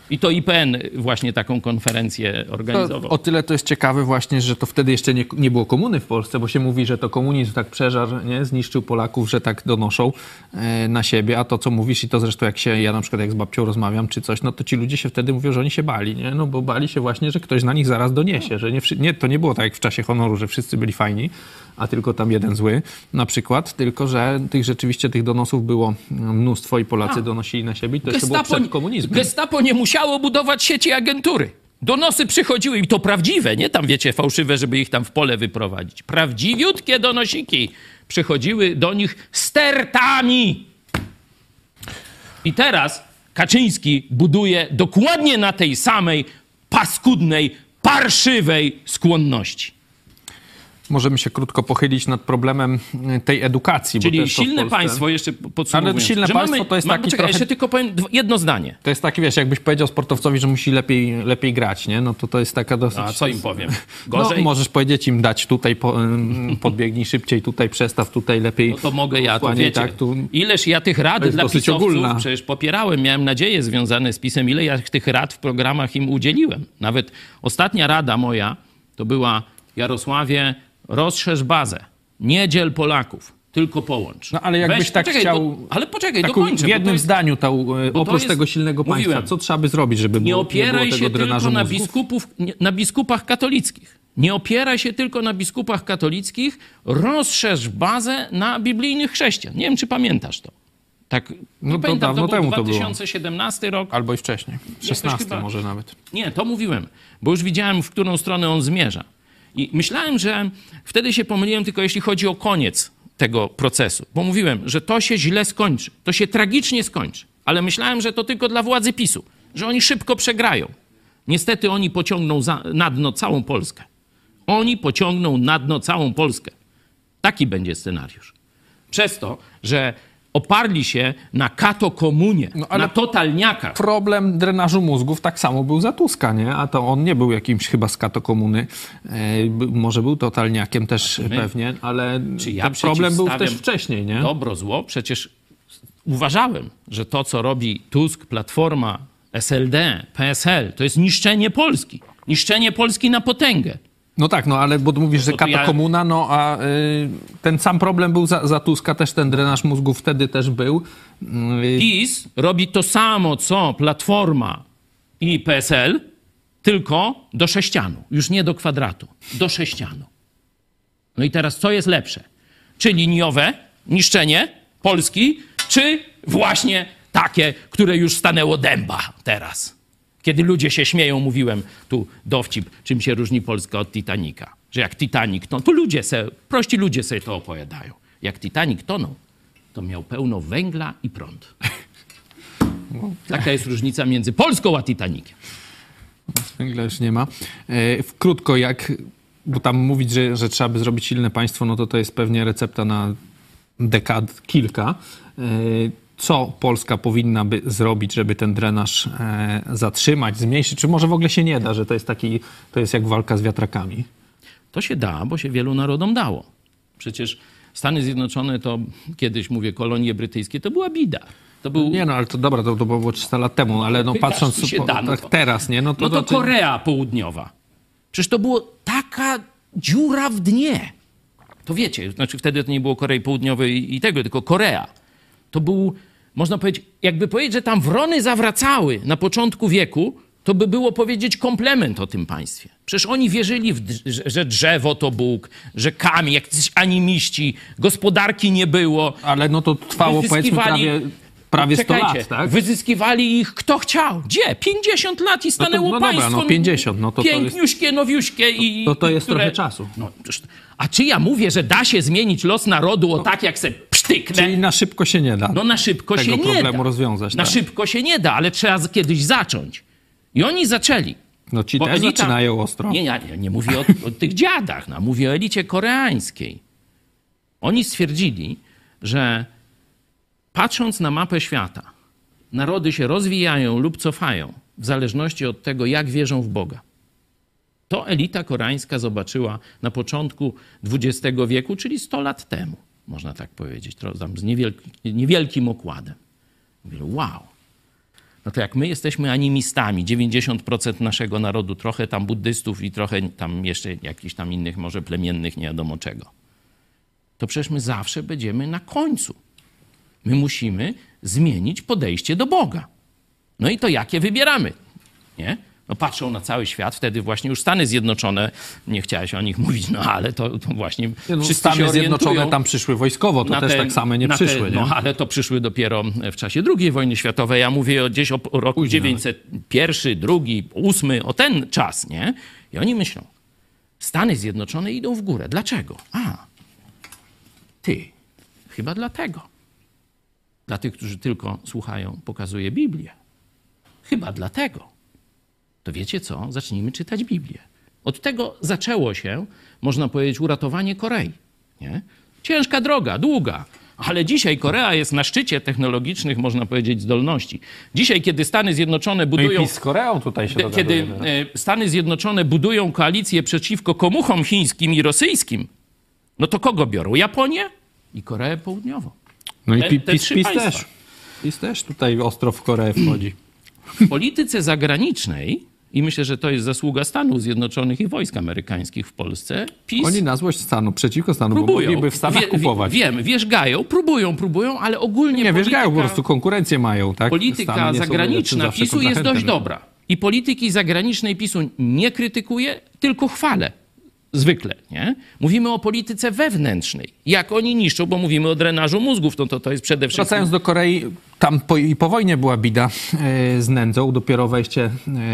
I to IPN właśnie taką konferencję To, organizował. o tyle to jest ciekawe właśnie, że to wtedy jeszcze nie, nie było komuny w Polsce, bo się mówi, że to komunizm tak przeżar, nie, zniszczył Polaków, że tak donoszą e, na siebie, a to co mówisz i to zresztą jak się, ja na przykład jak z babcią rozmawiam czy coś, no to ci ludzie się wtedy mówią, że oni się bali, nie, no bo bali się właśnie, że ktoś na nich zaraz doniesie, że nie, nie, to nie było tak jak w czasie honoru, że wszyscy byli fajni, a tylko tam jeden zły na przykład, tylko że tych rzeczywiście tych donosów było mnóstwo i Polacy A. donosili na siebie i to jeszcze było przed komunizmem. Gestapo nie musiało budować sieci agentury. Donosy przychodziły i to prawdziwe, nie tam wiecie fałszywe, żeby ich tam w pole wyprowadzić. Prawdziwiutkie donosiki przychodziły do nich stertami. I teraz Kaczyński buduje dokładnie na tej samej paskudnej, parszywej skłonności. Możemy się krótko pochylić nad problemem y, tej edukacji. Czyli silne Polsce- państwo, jeszcze podsumowując. Ale silne państwo to jest ma- taki poczekaj, trochę- jeszcze tylko powiem jedno zdanie. To jest taki, wiesz, jakbyś powiedział sportowcowi, że musi lepiej, lepiej grać, nie? No to to jest taka dosyć... A co im powiem? <laughs> No, Gorzej? możesz powiedzieć im dać tutaj, po, ym, <laughs> podbiegnij szybciej, tutaj przestaw, tutaj lepiej. No to mogę ja, to wiecie. tak, tu... Ileż ja tych rad dla pisowców ogólna. przecież popierałem, miałem nadzieję związane z pisem, ile ja tych rad w programach im udzieliłem. Nawet ostatnia rada moja to była Jarosławie, rozszerz bazę, nie dziel Polaków, tylko połącz. No ale jakbyś tak poczekaj, chciał- Do, ale poczekaj, Taką, dokończę. w jednym jest- zdaniu, ta, to oprócz jest- tego silnego państwa, mówiłem. co trzeba by zrobić, żeby Nie było, opieraj nie było się tylko na, biskupów, na biskupach katolickich. Nie opieraj się tylko na biskupach katolickich, rozszerz bazę na biblijnych chrześcijan. Nie wiem, czy pamiętasz to. Tak, No to pamiętam, to był to było. 2017 rok. Albo i wcześniej. 16 chyba- może nawet. Nie, to mówiłem, bo już widziałem, w którą stronę on zmierza. I myślałem, że wtedy się pomyliłem tylko jeśli chodzi o koniec tego procesu, bo mówiłem, że to się źle skończy, to się tragicznie skończy, ale myślałem, że to tylko dla władzy PiSu, że oni szybko przegrają. Niestety oni pociągną za, na dno całą Polskę. Oni pociągną na dno całą Polskę. Taki będzie scenariusz. Przez to, że oparli się na katokomunie, No, na totalniakach. Problem drenażu mózgów tak samo był za Tuska, nie? A to on nie był jakimś chyba z katokomuny. E, może był totalniakiem też my- pewnie, ale ja ten problem był też wcześniej, nie? Dobro, zło. Przecież uważałem, że to, co robi Tusk, Platforma, SLD, PSL, to jest niszczenie Polski. Niszczenie Polski na potęgę. No tak, no ale bo mówisz, że No to ja- katokomuna, no a y, ten sam problem był za, za Tuska, też ten drenaż mózgów wtedy też był. Y, PiS robi to samo, co Platforma i PSL, tylko do sześcianu. Już nie do kwadratu. Do sześcianu. No i teraz co jest lepsze? Czy liniowe niszczenie Polski, czy właśnie takie, które już stanęło dęba teraz? Kiedy ludzie się śmieją, mówiłem tu dowcip, czym się różni Polska od Titanica. Że jak Titanic, no to ludzie se, prości ludzie sobie to opowiadają. Jak Titanic tonął, to miał pełno węgla i prąd. <laughs> Taka jest różnica między Polską a Titaniciem. Węgla już nie ma. E, krótko, jak, bo tam mówić, że, że trzeba by zrobić silne państwo, no to to jest pewnie recepta na dekad kilka. E, co Polska powinna by zrobić, żeby ten drenaż e, zatrzymać, zmniejszyć? Czy może w ogóle się nie da, że to jest taki, to jest jak walka z wiatrakami? To się da, bo się wielu narodom dało. Przecież Stany Zjednoczone to kiedyś, mówię, kolonie brytyjskie, to była bida. To był Nie no, ale to dobra, to, to było 300 lat temu, ale no Pytasz, patrząc po, da, no tak to- teraz, nie? No to, No to Korea Południowa. Przecież to było taka dziura w dnie. To wiecie, znaczy wtedy to nie było Korei Południowej i tego, tylko Korea. To był, można powiedzieć, jakby powiedzieć, że tam wrony zawracały na początku wieku, to by było powiedzieć komplement o tym państwie. Przecież oni wierzyli, że- drzewo to Bóg, że kamień, jak jacyś animiści, gospodarki nie było. Ale no to trwało powiedzmy prawie, prawie 100 Czekajcie, lat, tak? Wyzyskiwali ich kto chciał. Gdzie? 50 lat i stanęło no dobra, państwo. no 50, no to to jest- Piękniuśkie, nowiuśkie i... To to jest które- trochę czasu. No, a czy ja mówię, że da się zmienić los narodu o tak, jak se psztyknę? Czyli na szybko się nie da. No na szybko tego się nie problemu da. rozwiązać, Na tak. szybko się nie da, ale trzeba kiedyś zacząć. I oni zaczęli. No ci Bo też elita- zaczynają ostro. Nie, nie, nie, nie mówię o, o tych dziadach, no, mówię o elicie koreańskiej. Oni stwierdzili, że patrząc na mapę świata narody się rozwijają lub cofają w zależności od tego, jak wierzą w Boga. To elita koreańska zobaczyła na początku XX wieku, czyli 100 lat temu, można tak powiedzieć, z niewielki, niewielkim okładem. Mówili, wow. No to jak my jesteśmy animistami, 90% naszego narodu, trochę tam buddystów i trochę tam jeszcze jakichś tam innych, może plemiennych, nie wiadomo czego, to przecież my zawsze będziemy na końcu. My musimy zmienić podejście do Boga. No i to jakie wybieramy? Nie? No patrzą na cały świat, wtedy właśnie już Stany Zjednoczone, nie chciałeś o nich <laughs> mówić, no ale to, to właśnie Nie, no, Stany Zjednoczone tam przyszły wojskowo, to też te- tak samo nie przyszły. Te, nie? no ale to przyszły dopiero w czasie II wojny światowej. Ja mówię gdzieś o roku Później, 901, drugi, ósmy, o ten czas, nie? I oni myślą, Stany Zjednoczone idą w górę. Dlaczego? A, ty, chyba dlatego. Dla tych, którzy tylko słuchają, pokazuje Biblię. Chyba dlatego. To wiecie co? Zacznijmy czytać Biblię. Od tego zaczęło się, można powiedzieć, uratowanie Korei. Nie? Ciężka droga, długa, ale dzisiaj Korea jest na szczycie technologicznych, można powiedzieć, zdolności. Dzisiaj, kiedy Stany Zjednoczone No budują. PiS z Koreą tutaj się Kiedy dogaduje. e, Stany Zjednoczone budują koalicję przeciwko komuchom chińskim i rosyjskim, no to kogo biorą? Japonię i Koreę Południową. No i te- te PiS, też. PiS też tutaj ostro w Koreę wchodzi. W polityce zagranicznej, i myślę, że to jest zasługa Stanów Zjednoczonych i wojsk amerykańskich w Polsce, PiS Oni na złość stanu, przeciwko stanu, bo próbują. mogliby w Stanach Wie- kupować. Wie, wiem, wierzgają, próbują, próbują, ale ogólnie nie, polityka, wierzgają, po prostu konkurencję mają, tak? polityka zagraniczna PiSu jest dość dobra. I polityki zagranicznej PiSu nie krytykuje, tylko chwalę. Zwykle, nie? Mówimy o polityce wewnętrznej. Jak oni niszczą, bo mówimy o drenażu mózgów, no to to jest przede wszystkim... Wracając do Korei, tam po, i po wojnie była bida e, z nędzą. Dopiero wejście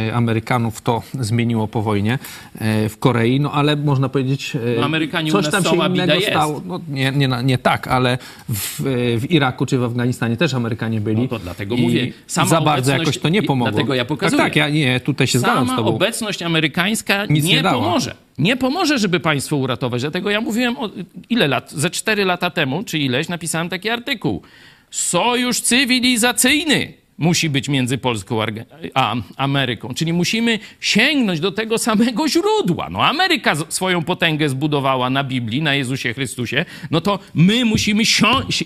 e, Amerykanów to zmieniło po wojnie e, w Korei. No ale można powiedzieć, No, Amerykanie coś tam się innego stało. No, nie, nie, nie tak, ale w, w Iraku czy w Afganistanie też Amerykanie byli. No to dlatego I mówię, sama za bardzo jakoś to nie pomogło. dlatego ja pokazuję. Tak, tak, ja nie, tutaj się zgadzam z Sama tobą. obecność amerykańska Nic nie, nie pomoże. Nie pomoże, żeby państwo uratować. Dlatego ja mówiłem, o, ile lat? Ze cztery lata temu, czy ileś, napisałem taki artykuł. Sojusz cywilizacyjny musi być między Polską a Ameryką. Czyli musimy sięgnąć do tego samego źródła. No Ameryka swoją potęgę zbudowała na Biblii, na Jezusie Chrystusie. No to my musimy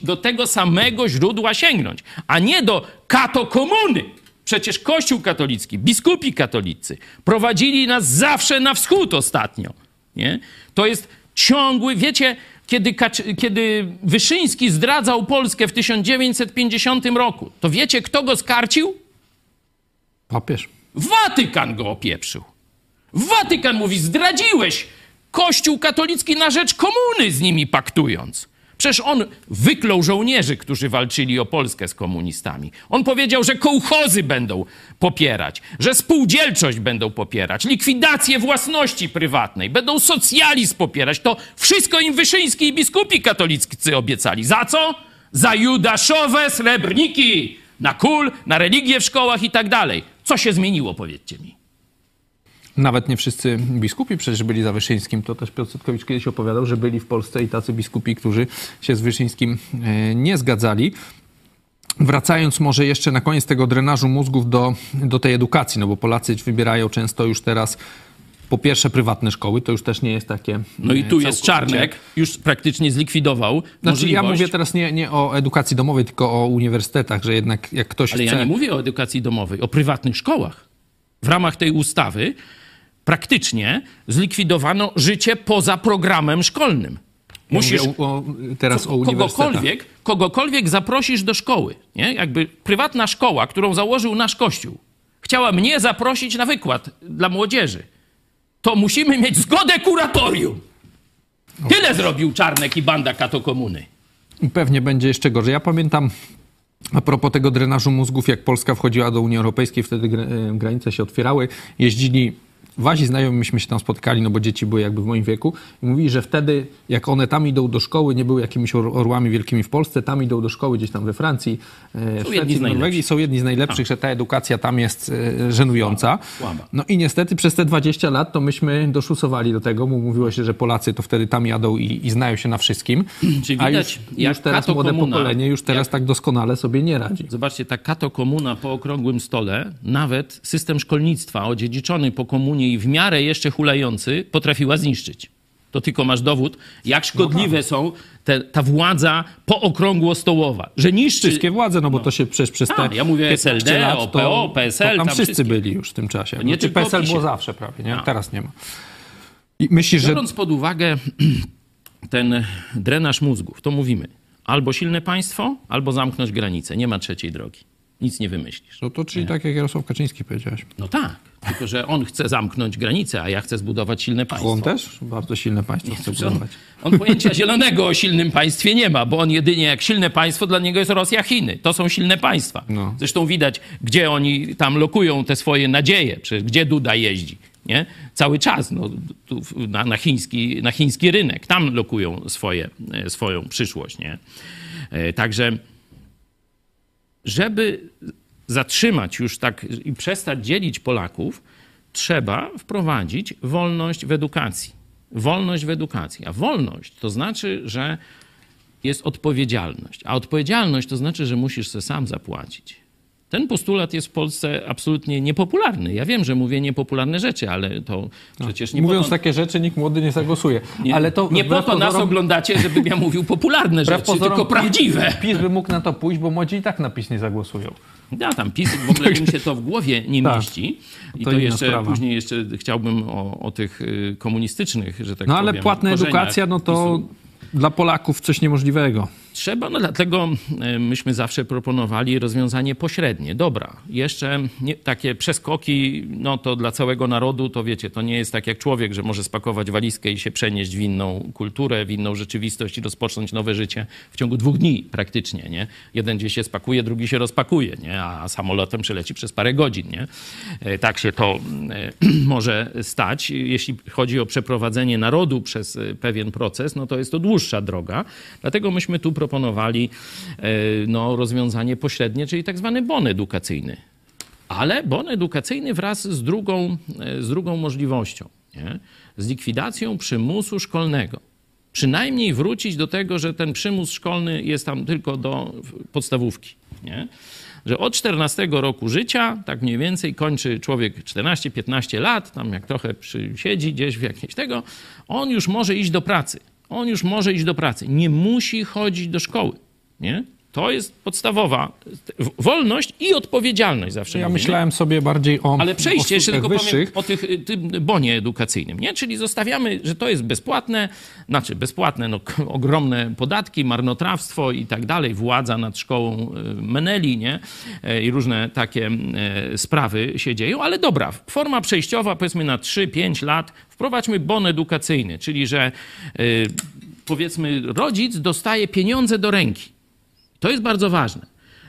do tego samego źródła sięgnąć, a nie do katokomuny. Przecież Kościół katolicki, biskupi katolicy prowadzili nas zawsze na wschód ostatnio. Nie? To jest ciągły, wiecie, kiedy, kiedy Wyszyński zdradzał Polskę w 1950 roku, to wiecie, kto go skarcił? Papież. Watykan go opieprzył. Watykan mówi, zdradziłeś Kościół katolicki na rzecz komuny z nimi paktując. Przecież on wyklął żołnierzy, którzy walczyli o Polskę z komunistami. On powiedział, że kołchozy będą popierać, że spółdzielczość będą popierać, likwidację własności prywatnej, będą socjalizm popierać. To wszystko im Wyszyński i biskupi katoliccy obiecali. Za co? Za judaszowe srebrniki na kul, na religię w szkołach i tak dalej. Co się zmieniło, powiedzcie mi? Nawet nie wszyscy biskupi przecież byli za Wyszyńskim. To też Piotr Setkowicz kiedyś opowiadał, że byli w Polsce i tacy biskupi, którzy się z Wyszyńskim e, nie zgadzali. Wracając może jeszcze na koniec tego drenażu mózgów do, do tej edukacji, no bo Polacy wybierają często już teraz po pierwsze prywatne szkoły, to już też nie jest takie No i e, tu jest całkowicie- Czarnek, już praktycznie zlikwidował Znaczy możliwość. ja mówię teraz nie, nie o edukacji domowej, tylko o uniwersytetach, że jednak jak ktoś Ale chce... ja nie mówię o edukacji domowej, o prywatnych szkołach. W ramach tej ustawy praktycznie zlikwidowano życie poza programem szkolnym. Ja Musisz mówię o, teraz o kogokolwiek, kogokolwiek zaprosisz do szkoły. Nie? Jakby prywatna szkoła, którą założył nasz kościół, chciała mnie zaprosić na wykład dla młodzieży, to musimy mieć zgodę kuratorium. Tyle zrobił Czarnek i banda katokomuny. Pewnie będzie jeszcze gorzej. Ja pamiętam a propos tego drenażu mózgów, jak Polska wchodziła do Unii Europejskiej, wtedy e, granice się otwierały, jeździli wasi znajomi, myśmy się tam spotkali, no bo dzieci były jakby w moim wieku i mówili, że wtedy, jak one tam idą do szkoły, nie były jakimiś or- orłami wielkimi w Polsce, tam idą do szkoły gdzieś tam we Francji, e, w Szwecji, Norwegii, są jedni z najlepszych, że ta edukacja tam jest e, żenująca. No i niestety przez te 20 lat to myśmy doszusowali do tego, bo mówiło się, że Polacy to wtedy tam jadą i, i znają się na wszystkim. <clears throat> Czyli A widać, już, jak już teraz młode komuna, pokolenie już teraz jak- tak doskonale sobie nie radzi. Zobaczcie, ta kato komuna po okrągłym stole, nawet system szkolnictwa odziedziczony po komunie i w miarę jeszcze hulający, potrafiła zniszczyć. To tylko masz dowód, jak szkodliwe są te, ta władza pookrągłostołowa, że niszczy... Wszystkie władze, no bo to się przecież przez te A, ja mówię 15 SLD, lat, OPO, to, PSL, to tam tam wszyscy wszystkie. byli już w tym czasie. nie Znaczy, tylko PSL było zawsze prawie, nie? A. Teraz nie ma. I myślisz, że Biorąc pod uwagę <clears throat> ten drenaż mózgów, to mówimy albo silne państwo, albo zamknąć granice. Nie ma trzeciej drogi. Nic nie wymyślisz. no to czyli tak jak Jarosław Kaczyński powiedziałeś. No tak, tylko że on chce zamknąć granice, a ja chcę zbudować silne państwo. On też bardzo silne państwo chce Że On, on pojęcia zielonego o silnym państwie nie ma, bo on jedynie jak silne państwo dla niego jest Rosja, Chiny. To są silne państwa. No. Zresztą widać, gdzie oni tam lokują te swoje nadzieje, przecież gdzie Duda jeździ. Nie? Cały czas no, na, na, chiński, na chiński rynek. Tam lokują swoje, e, swoją przyszłość. Nie? E, Także żeby zatrzymać już tak i przestać dzielić Polaków, trzeba wprowadzić wolność w edukacji. Wolność w edukacji. A wolność to znaczy, że jest odpowiedzialność. A odpowiedzialność to znaczy, że musisz se sam zapłacić. Ten postulat jest w Polsce absolutnie niepopularny. Ja wiem, że mówię niepopularne rzeczy, ale to przecież nie Mówiąc to, takie rzeczy, nikt młody nie zagłosuje. nie, Ale to nie po to nas pozorom- oglądacie, żebym ja mówił popularne rzeczy, pozorom tylko prawdziwe. PiS by mógł na to pójść, bo młodzi i tak na PiS nie zagłosują. Ja tam PiS, w ogóle im się to w głowie nie Tak. mieści. I To to, jeszcze sprawa. później jeszcze chciałbym o, o tych y, komunistycznych, że tak No ale powiem, płatna edukacja, no to PiSu. dla Polaków coś niemożliwego. Trzeba, no dlatego e, myśmy zawsze proponowali rozwiązanie pośrednie. Dobra, jeszcze nie, takie przeskoki, no to dla całego narodu, to wiecie, to nie jest tak jak człowiek, że może spakować walizkę i się przenieść w inną kulturę, w inną rzeczywistość i rozpocząć nowe życie w ciągu dwóch dni praktycznie, nie? Jeden gdzieś się spakuje, drugi się rozpakuje, nie? A samolotem przeleci przez parę godzin, nie? E, Tak się to e, <clears throat> może stać. Jeśli chodzi o przeprowadzenie narodu przez pewien proces, no to jest to dłuższa droga. Dlatego myśmy tu proponowali e, no, rozwiązanie pośrednie, czyli tak zwany bon edukacyjny. Ale bon edukacyjny wraz z drugą, e, z drugą możliwością, nie? z likwidacją przymusu szkolnego. Przynajmniej wrócić do tego, że ten przymus szkolny jest tam tylko do podstawówki. Nie? Że od 14 roku życia, tak mniej więcej, kończy człowiek 14-15 lat, tam jak trochę siedzi gdzieś w jakimś tego, on już może iść do pracy. On już może iść do pracy. Nie musi chodzić do szkoły. Nie? To jest podstawowa wolność i odpowiedzialność zawsze. Ja mówimy. myślałem sobie bardziej o Ale przejście, jeszcze tylko powiem wyższych. o tych, y, tym bonie edukacyjnym, nie? Czyli zostawiamy, że to jest bezpłatne, znaczy bezpłatne, no, ogromne podatki, marnotrawstwo i tak dalej, władza nad szkołą y, Meneli, nie? E, I różne takie e, sprawy się dzieją, ale dobra, forma przejściowa, powiedzmy na 3-5 lat, wprowadźmy bon edukacyjny, czyli że y, powiedzmy rodzic dostaje pieniądze do ręki. To jest bardzo ważne.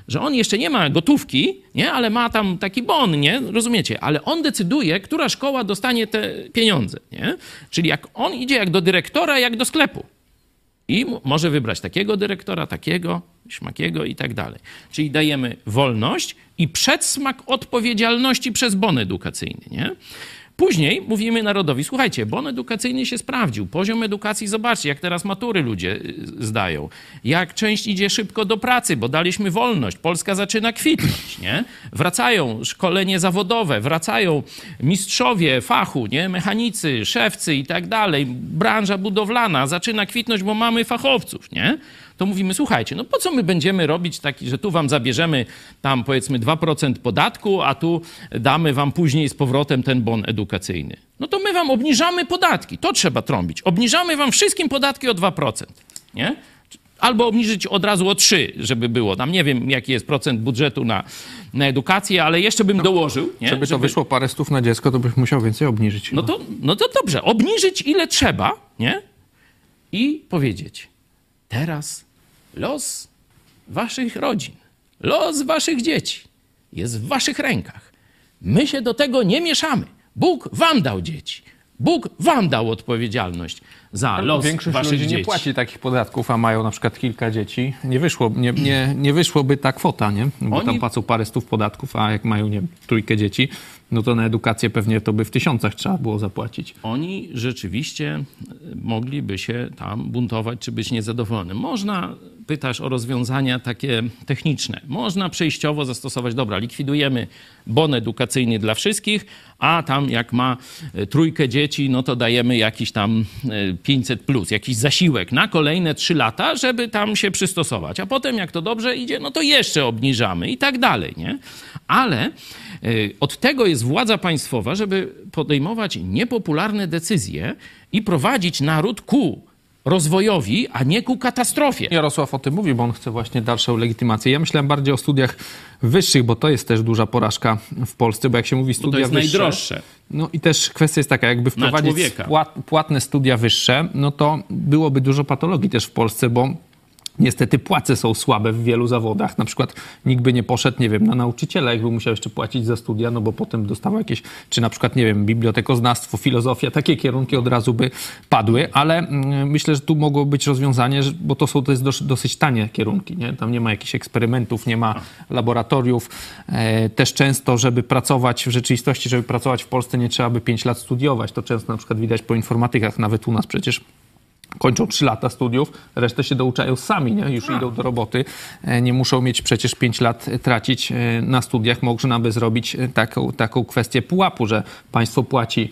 Że on jeszcze nie ma gotówki, nie? ale ma tam taki bon, nie? rozumiecie? Ale on decyduje, która szkoła dostanie te pieniądze. Nie? Czyli jak on idzie jak do dyrektora, jak do sklepu. I może wybrać takiego dyrektora, takiego, śmakiego i tak dalej. Czyli dajemy wolność i przedsmak odpowiedzialności przez bon edukacyjny. Nie? Później mówimy narodowi, słuchajcie, bon edukacyjny się sprawdził, poziom edukacji, zobaczcie, jak teraz matury ludzie y, zdają, jak część idzie szybko do pracy, bo daliśmy wolność, Polska zaczyna kwitnąć, nie? Wracają szkolenie zawodowe, wracają mistrzowie fachu, nie? Mechanicy, szewcy i tak dalej, branża budowlana zaczyna kwitnąć, bo mamy fachowców, nie? To mówimy, słuchajcie, no po co my będziemy robić taki, że tu wam zabierzemy tam powiedzmy 2% podatku, a tu damy wam później z powrotem ten bon edukacyjny. No to my wam obniżamy podatki, to trzeba trąbić. Obniżamy wam wszystkim podatki o 2%, nie? Albo obniżyć od razu o 3, żeby było. Tam nie wiem, jaki jest procent budżetu na, na edukację, ale jeszcze bym dołożył. Nie? Żeby to wyszło parę stów na dziecko, to byś musiał więcej obniżyć. No to, no to dobrze, obniżyć ile trzeba, nie? I powiedzieć, teraz los waszych rodzin, los waszych dzieci jest w waszych rękach. My się do tego nie mieszamy, Bóg wam dał dzieci. Bóg wam dał odpowiedzialność za los Większość waszych ludzi dzieci. nie płaci takich podatków, a mają na przykład kilka dzieci. Nie, wyszło, nie, nie, nie wyszłoby ta kwota, nie? Bo Oni- tam płacą parę stów podatków, a jak mają, nie trójkę dzieci, no to na edukację pewnie to by w tysiącach trzeba było zapłacić. oni rzeczywiście mogliby się tam buntować czy być niezadowolony. Można, pytasz o rozwiązania takie techniczne, można przejściowo zastosować, dobra, likwidujemy bon edukacyjny dla wszystkich, a tam jak ma e, trójkę dzieci, no to dajemy jakiś tam e, 500 plus, jakiś zasiłek na kolejne trzy lata, żeby tam się przystosować. A potem jak to dobrze idzie, no to jeszcze obniżamy i tak dalej, nie? Ale e, od tego jest władza państwowa, żeby podejmować niepopularne decyzje i prowadzić naród ku rozwojowi, a nie ku katastrofie. Jarosław o tym mówi, bo on chce właśnie dalszą legitymację. Ja myślałem bardziej o studiach wyższych, bo to jest też duża porażka w Polsce, bo jak się mówi studia to jest wyższe... najdroższe. No i też kwestia jest taka, jakby wprowadzić płatne studia wyższe, no to byłoby dużo patologii też w Polsce, bo niestety płace są słabe w wielu zawodach. Na przykład nikt by nie poszedł, nie wiem, na nauczyciela, jakby musiał jeszcze płacić za studia, no bo potem dostawał jakieś, czy na przykład, nie wiem, bibliotekoznawstwo, filozofia, takie kierunki od razu by padły, ale mm, myślę, że tu mogło być rozwiązanie, bo to są to jest dos- dosyć tanie kierunki, nie? Tam nie ma jakichś eksperymentów, nie ma laboratoriów. E, też często, żeby pracować w rzeczywistości, żeby pracować w Polsce, nie trzeba by 5 lat studiować. To często na przykład widać po informatykach, nawet u nas przecież kończą 3 lata studiów, resztę się douczają sami, nie? już idą do roboty. E, Nie muszą mieć przecież 5 lat e, tracić e, na studiach. Można by zrobić taką, taką kwestię pułapu, że państwo płaci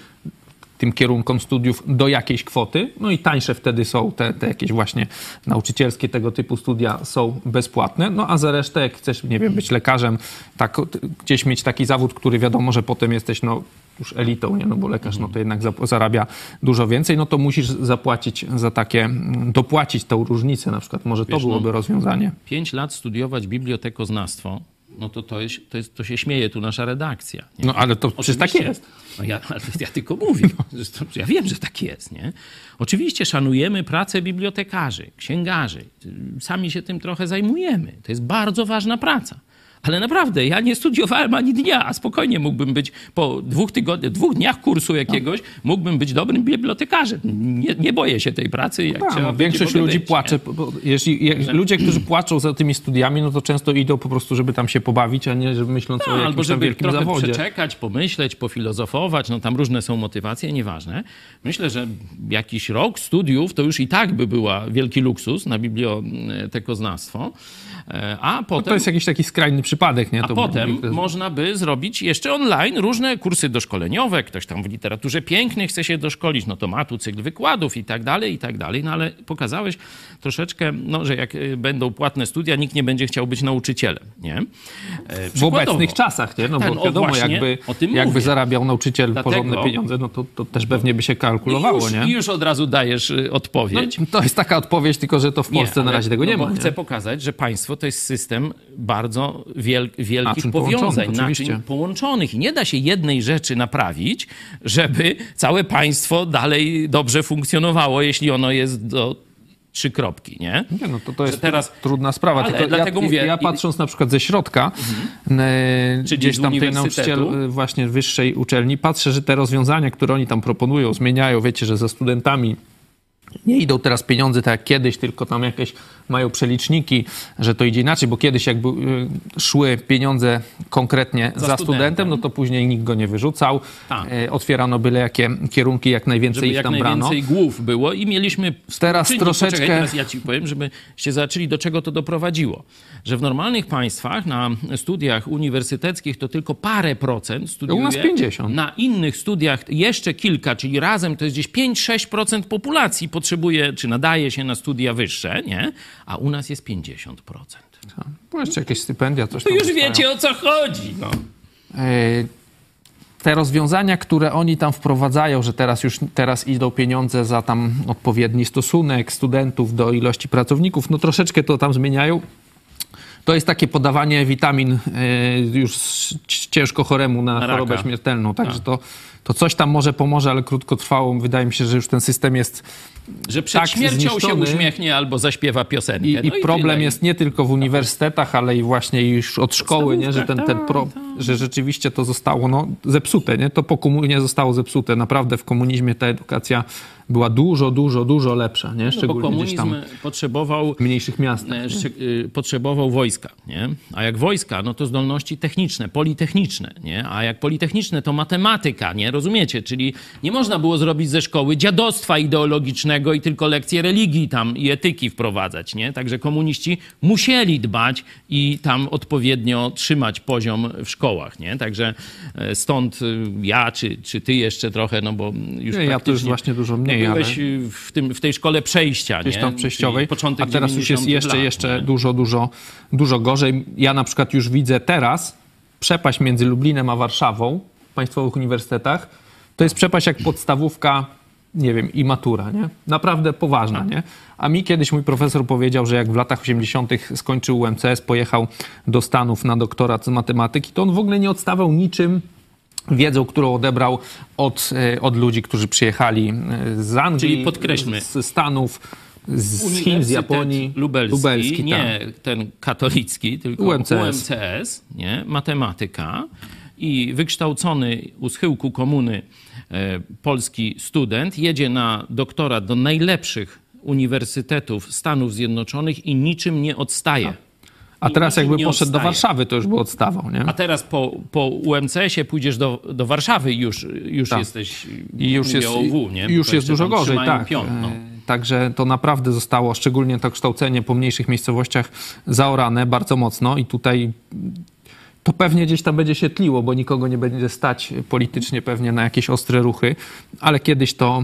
tym kierunkom studiów do jakiejś kwoty, no i tańsze wtedy są te, te jakieś właśnie nauczycielskie tego typu studia są bezpłatne, no a za resztę jak chcesz, nie wiem, być lekarzem, tak, gdzieś mieć taki zawód, który wiadomo, że potem jesteś no już elitą, nie? no bo lekarz no to jednak za- zarabia dużo więcej, no to musisz zapłacić za takie, mm, dopłacić tą różnicę na przykład, może to Wiesz, no- byłoby rozwiązanie. Pięć lat studiować bibliotekoznawstwo, no to to, jest, to, jest, to się śmieje tu nasza redakcja. Nie? No ale to przecież tak jest. No ja, ja tylko mówię. Zresztą Ja wiem, że tak jest. Nie? Oczywiście szanujemy pracę bibliotekarzy, księgarzy. Sami się tym trochę zajmujemy. To jest bardzo ważna praca. Ale naprawdę, ja nie studiowałem ani dnia, a spokojnie mógłbym być po dwóch tygodniach, dwóch dniach kursu jakiegoś, mógłbym być dobrym bibliotekarzem. Nie, nie boję się tej pracy. Jak Tak, no, większość ludzi być, płacze. bo- Jeśli, jak, ludzie, którzy płaczą za tymi studiami, no to często idą po prostu, żeby tam się pobawić, a nie żeby myśląc o No, jakimś albo tam żeby wielkim trochę zawodzie. przeczekać, pomyśleć, pofilozofować, no tam różne są motywacje, nieważne. Myślę, że jakiś rok studiów to już i tak by była wielki luksus na bibliotekoznawstwo, a potem... To jest jakiś taki skrajny przypadek, nie? A to potem można by zrobić jeszcze online różne kursy doszkoleniowe. Ktoś tam w literaturze pięknej chce się doszkolić, no to ma tu cykl wykładów i tak dalej, i tak dalej. No ale pokazałeś troszeczkę, no, że jak y, będą płatne studia, nikt nie będzie chciał być nauczycielem, nie? E, w obecnych czasach, nie? No Ten, bo o wiadomo, właśnie, jakby, jakby mówię. zarabiał nauczyciel Dlatego- porządne pieniądze, no to, to też pewnie by się kalkulowało, I już, nie? I już od razu dajesz y, odpowiedź. No, to jest taka odpowiedź, tylko że to w Polsce Nie, na ale- razie tego nie no ma. Bo Nie? chcę pokazać, że państwo to jest system bardzo wiel, wielkich Naczyń powiązań, naczyń połączonych. I nie da się jednej rzeczy naprawić, żeby całe państwo dalej dobrze funkcjonowało, jeśli ono jest do trzy kropki, nie? Nie, no to, to jest teraz- trudna sprawa. Ale Tylko dlatego ja, mówię- ja patrząc na przykład ze środka, e, Czyli gdzieś tam tej nauczyciel e, właśnie wyższej uczelni, patrzę, że te rozwiązania, które oni tam proponują, zmieniają, wiecie, że za studentami nie idą teraz pieniądze tak jak kiedyś, tylko tam jakieś mają przeliczniki, że to idzie inaczej, bo kiedyś jakby y, szły pieniądze konkretnie za, studentem. studentem, no to później nikt go nie wyrzucał. Tak. E, Otwierano byle jakie kierunki, jak najwięcej Żeby ich jak tam brano. najwięcej głów było i mieliśmy... Teraz Czyli, troszeczkę- Poczekaj, teraz ja ci powiem, żebyście zobaczyli, do czego to doprowadziło. Że w normalnych państwach na studiach uniwersyteckich to tylko parę procent studiuje. U nas 50. Na innych studiach jeszcze kilka, czyli razem to jest gdzieś 5-6% populacji potrzebuje, czy nadaje się na studia wyższe, nie? A u nas jest 50%. Bo jeszcze jakieś stypendia, coś To tam już dostają. wiecie o co chodzi. No. E, te rozwiązania, które oni tam wprowadzają, że teraz już teraz idą pieniądze za tam odpowiedni stosunek studentów do ilości pracowników, no troszeczkę to tam zmieniają. To jest takie podawanie witamin e, już ciężko choremu na, Na chorobę raka. śmiertelną. Także to, to coś tam może pomoże, ale krótkotrwałą. Wydaje mi się, że już ten system jest Że przed Tak śmiercią się uśmiechnie albo zaśpiewa piosenkę. i, no i problem tyle. jest nie tylko w uniwersytetach, ale i właśnie już od szkoły, nie? że ten, ten pro, tak, że rzeczywiście to zostało no, zepsute, nie? To po komunie zostało zepsute. Naprawdę w komunizmie ta edukacja była dużo, dużo, dużo lepsza, nie? No, Szczególnie gdzieś komunizm tam potrzebował w mniejszych miastach. e, y, potrzebował wojska, nie? A jak wojska, no to zdolności techniczne, politechniczne, nie? A jak politechniczne, to matematyka, nie? Rozumiecie? Czyli nie można było zrobić ze szkoły dziadostwa ideologicznego i tylko lekcje religii tam i etyki wprowadzać, nie? Także komuniści musieli dbać i tam odpowiednio trzymać poziom w szkołach, nie? Także e, stąd y, ja, czy, czy ty jeszcze trochę, no bo już Nie, ja to już właśnie dużo mniej, byłeś ale- w, tym, w tej szkole przejścia, gdzieś nie? tam przejściowej, a teraz już jest 90 jeszcze, lat, jeszcze nie? dużo, dużo, dużo gorzej. Ja na przykład już widzę teraz przepaść między Lublinem a Warszawą w państwowych uniwersytetach. To jest przepaść jak podstawówka, nie wiem, i matura, nie? Naprawdę poważna, nie? A mi kiedyś mój profesor powiedział, że jak w latach 80. skończył UMCS, pojechał do Stanów na doktorat z matematyki, to on w ogóle nie odstawał niczym wiedzą, którą odebrał od, e, od ludzi, którzy przyjechali e, z Anglii, Czyli podkreślmy. z Stanów, z Chin, z Japonii. Lubelski, nie tak. ten katolicki, tylko UMCS. UMCS, nie? matematyka i wykształcony u schyłku komuny polski student jedzie na doktorat do najlepszych uniwersytetów Stanów Zjednoczonych i niczym nie odstaje. A teraz jakby poszedł do odstaje. Warszawy, to już by odstawał, nie? A teraz po, po UMCS-ie pójdziesz do, do Warszawy i już, już Tak. jesteś I już jest, o UW, nie? już jest dużo gorzej, tak. Pion, no. E, Także to naprawdę zostało, szczególnie to kształcenie po mniejszych miejscowościach, zaorane bardzo mocno i tutaj to pewnie gdzieś tam będzie się tliło, bo nikogo nie będzie stać politycznie pewnie na jakieś ostre ruchy, ale kiedyś to,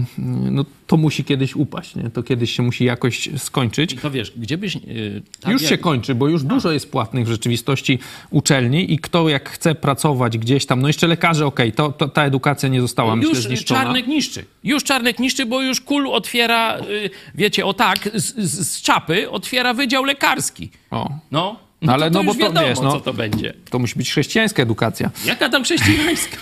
no, to musi kiedyś upaść, nie? To kiedyś się musi jakoś skończyć. I to wiesz, gdzie byś... Yy, tak już jak- się kończy, bo już dużo jest płatnych w rzeczywistości uczelni i kto jak chce pracować gdzieś tam, no jeszcze lekarze, okej, to, to ta edukacja nie została, myślę, Już. Czarnek niszczy. Już Czarnek niszczy, bo już kul otwiera, y, wiecie, o tak, z, z, z czapy otwiera wydział lekarski. O. No, no Ale to, to no bo już to, wiadomo, wiesz, no- co to będzie. To musi być chrześcijańska edukacja. Jaka tam chrześcijańska?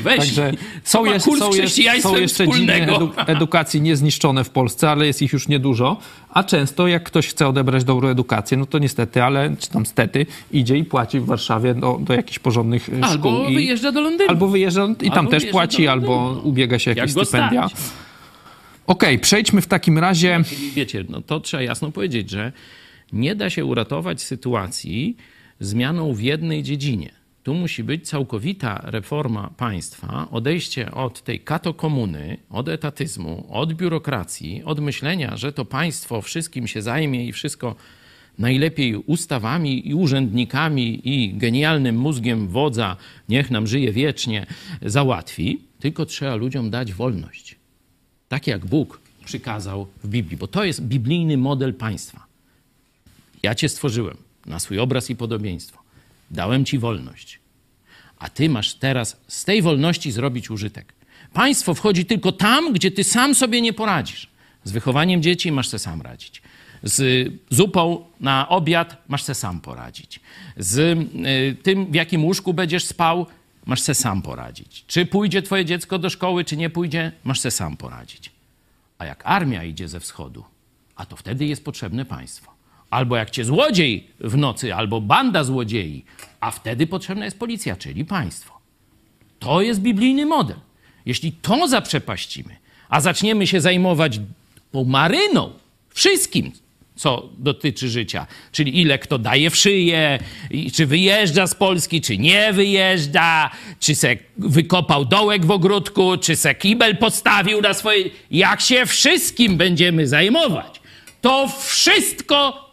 Weź, Także są, jest, są, jest, są jeszcze dziedziny edu, <laughs> edukacji niezniszczone w Polsce, ale jest ich już niedużo. A często jak ktoś chce odebrać dobrą edukację, no to niestety, ale czy tam stety, idzie i płaci w Warszawie do, do jakichś porządnych y, szkół. Albo wyjeżdża do Londynu. Albo wyjeżdża i tam Albo też płaci, albo ubiega się jakieś Jak stypendia. Okej, przejdźmy w takim razie... Wiecie, no to trzeba jasno powiedzieć, że nie da się uratować sytuacji zmianą w jednej dziedzinie. Tu musi być całkowita reforma państwa, odejście od tej katokomuny, od etatyzmu, od biurokracji, od myślenia, że to państwo wszystkim się zajmie i wszystko najlepiej ustawami i urzędnikami i genialnym mózgiem wodza, niech nam żyje wiecznie, załatwi, tylko trzeba ludziom dać wolność tak jak Bóg przykazał w Biblii, bo to jest biblijny model państwa. Ja cię stworzyłem na swój obraz i podobieństwo. Dałem ci wolność. A ty masz teraz z tej wolności zrobić użytek. Państwo wchodzi tylko tam, gdzie ty sam sobie nie poradzisz. Z wychowaniem dzieci masz se sam radzić. Z zupą na obiad masz se sam poradzić. Z y, tym, w jakim łóżku będziesz spał, masz se sam poradzić. Czy pójdzie twoje dziecko do szkoły, czy nie pójdzie, masz se sam poradzić. A jak armia idzie ze wschodu, a to wtedy jest potrzebne państwo. Albo jak cię złodziej w nocy, albo banda złodziei, a wtedy potrzebna jest policja, czyli państwo. To jest biblijny model. Jeśli to zaprzepaścimy, a zaczniemy się zajmować maryną, wszystkim, co dotyczy życia, czyli ile kto daje w szyję, czy wyjeżdża z Polski, czy nie wyjeżdża, czy se wykopał dołek w ogródku, czy se kibel postawił na swoje... Jak się wszystkim będziemy zajmować, to wszystko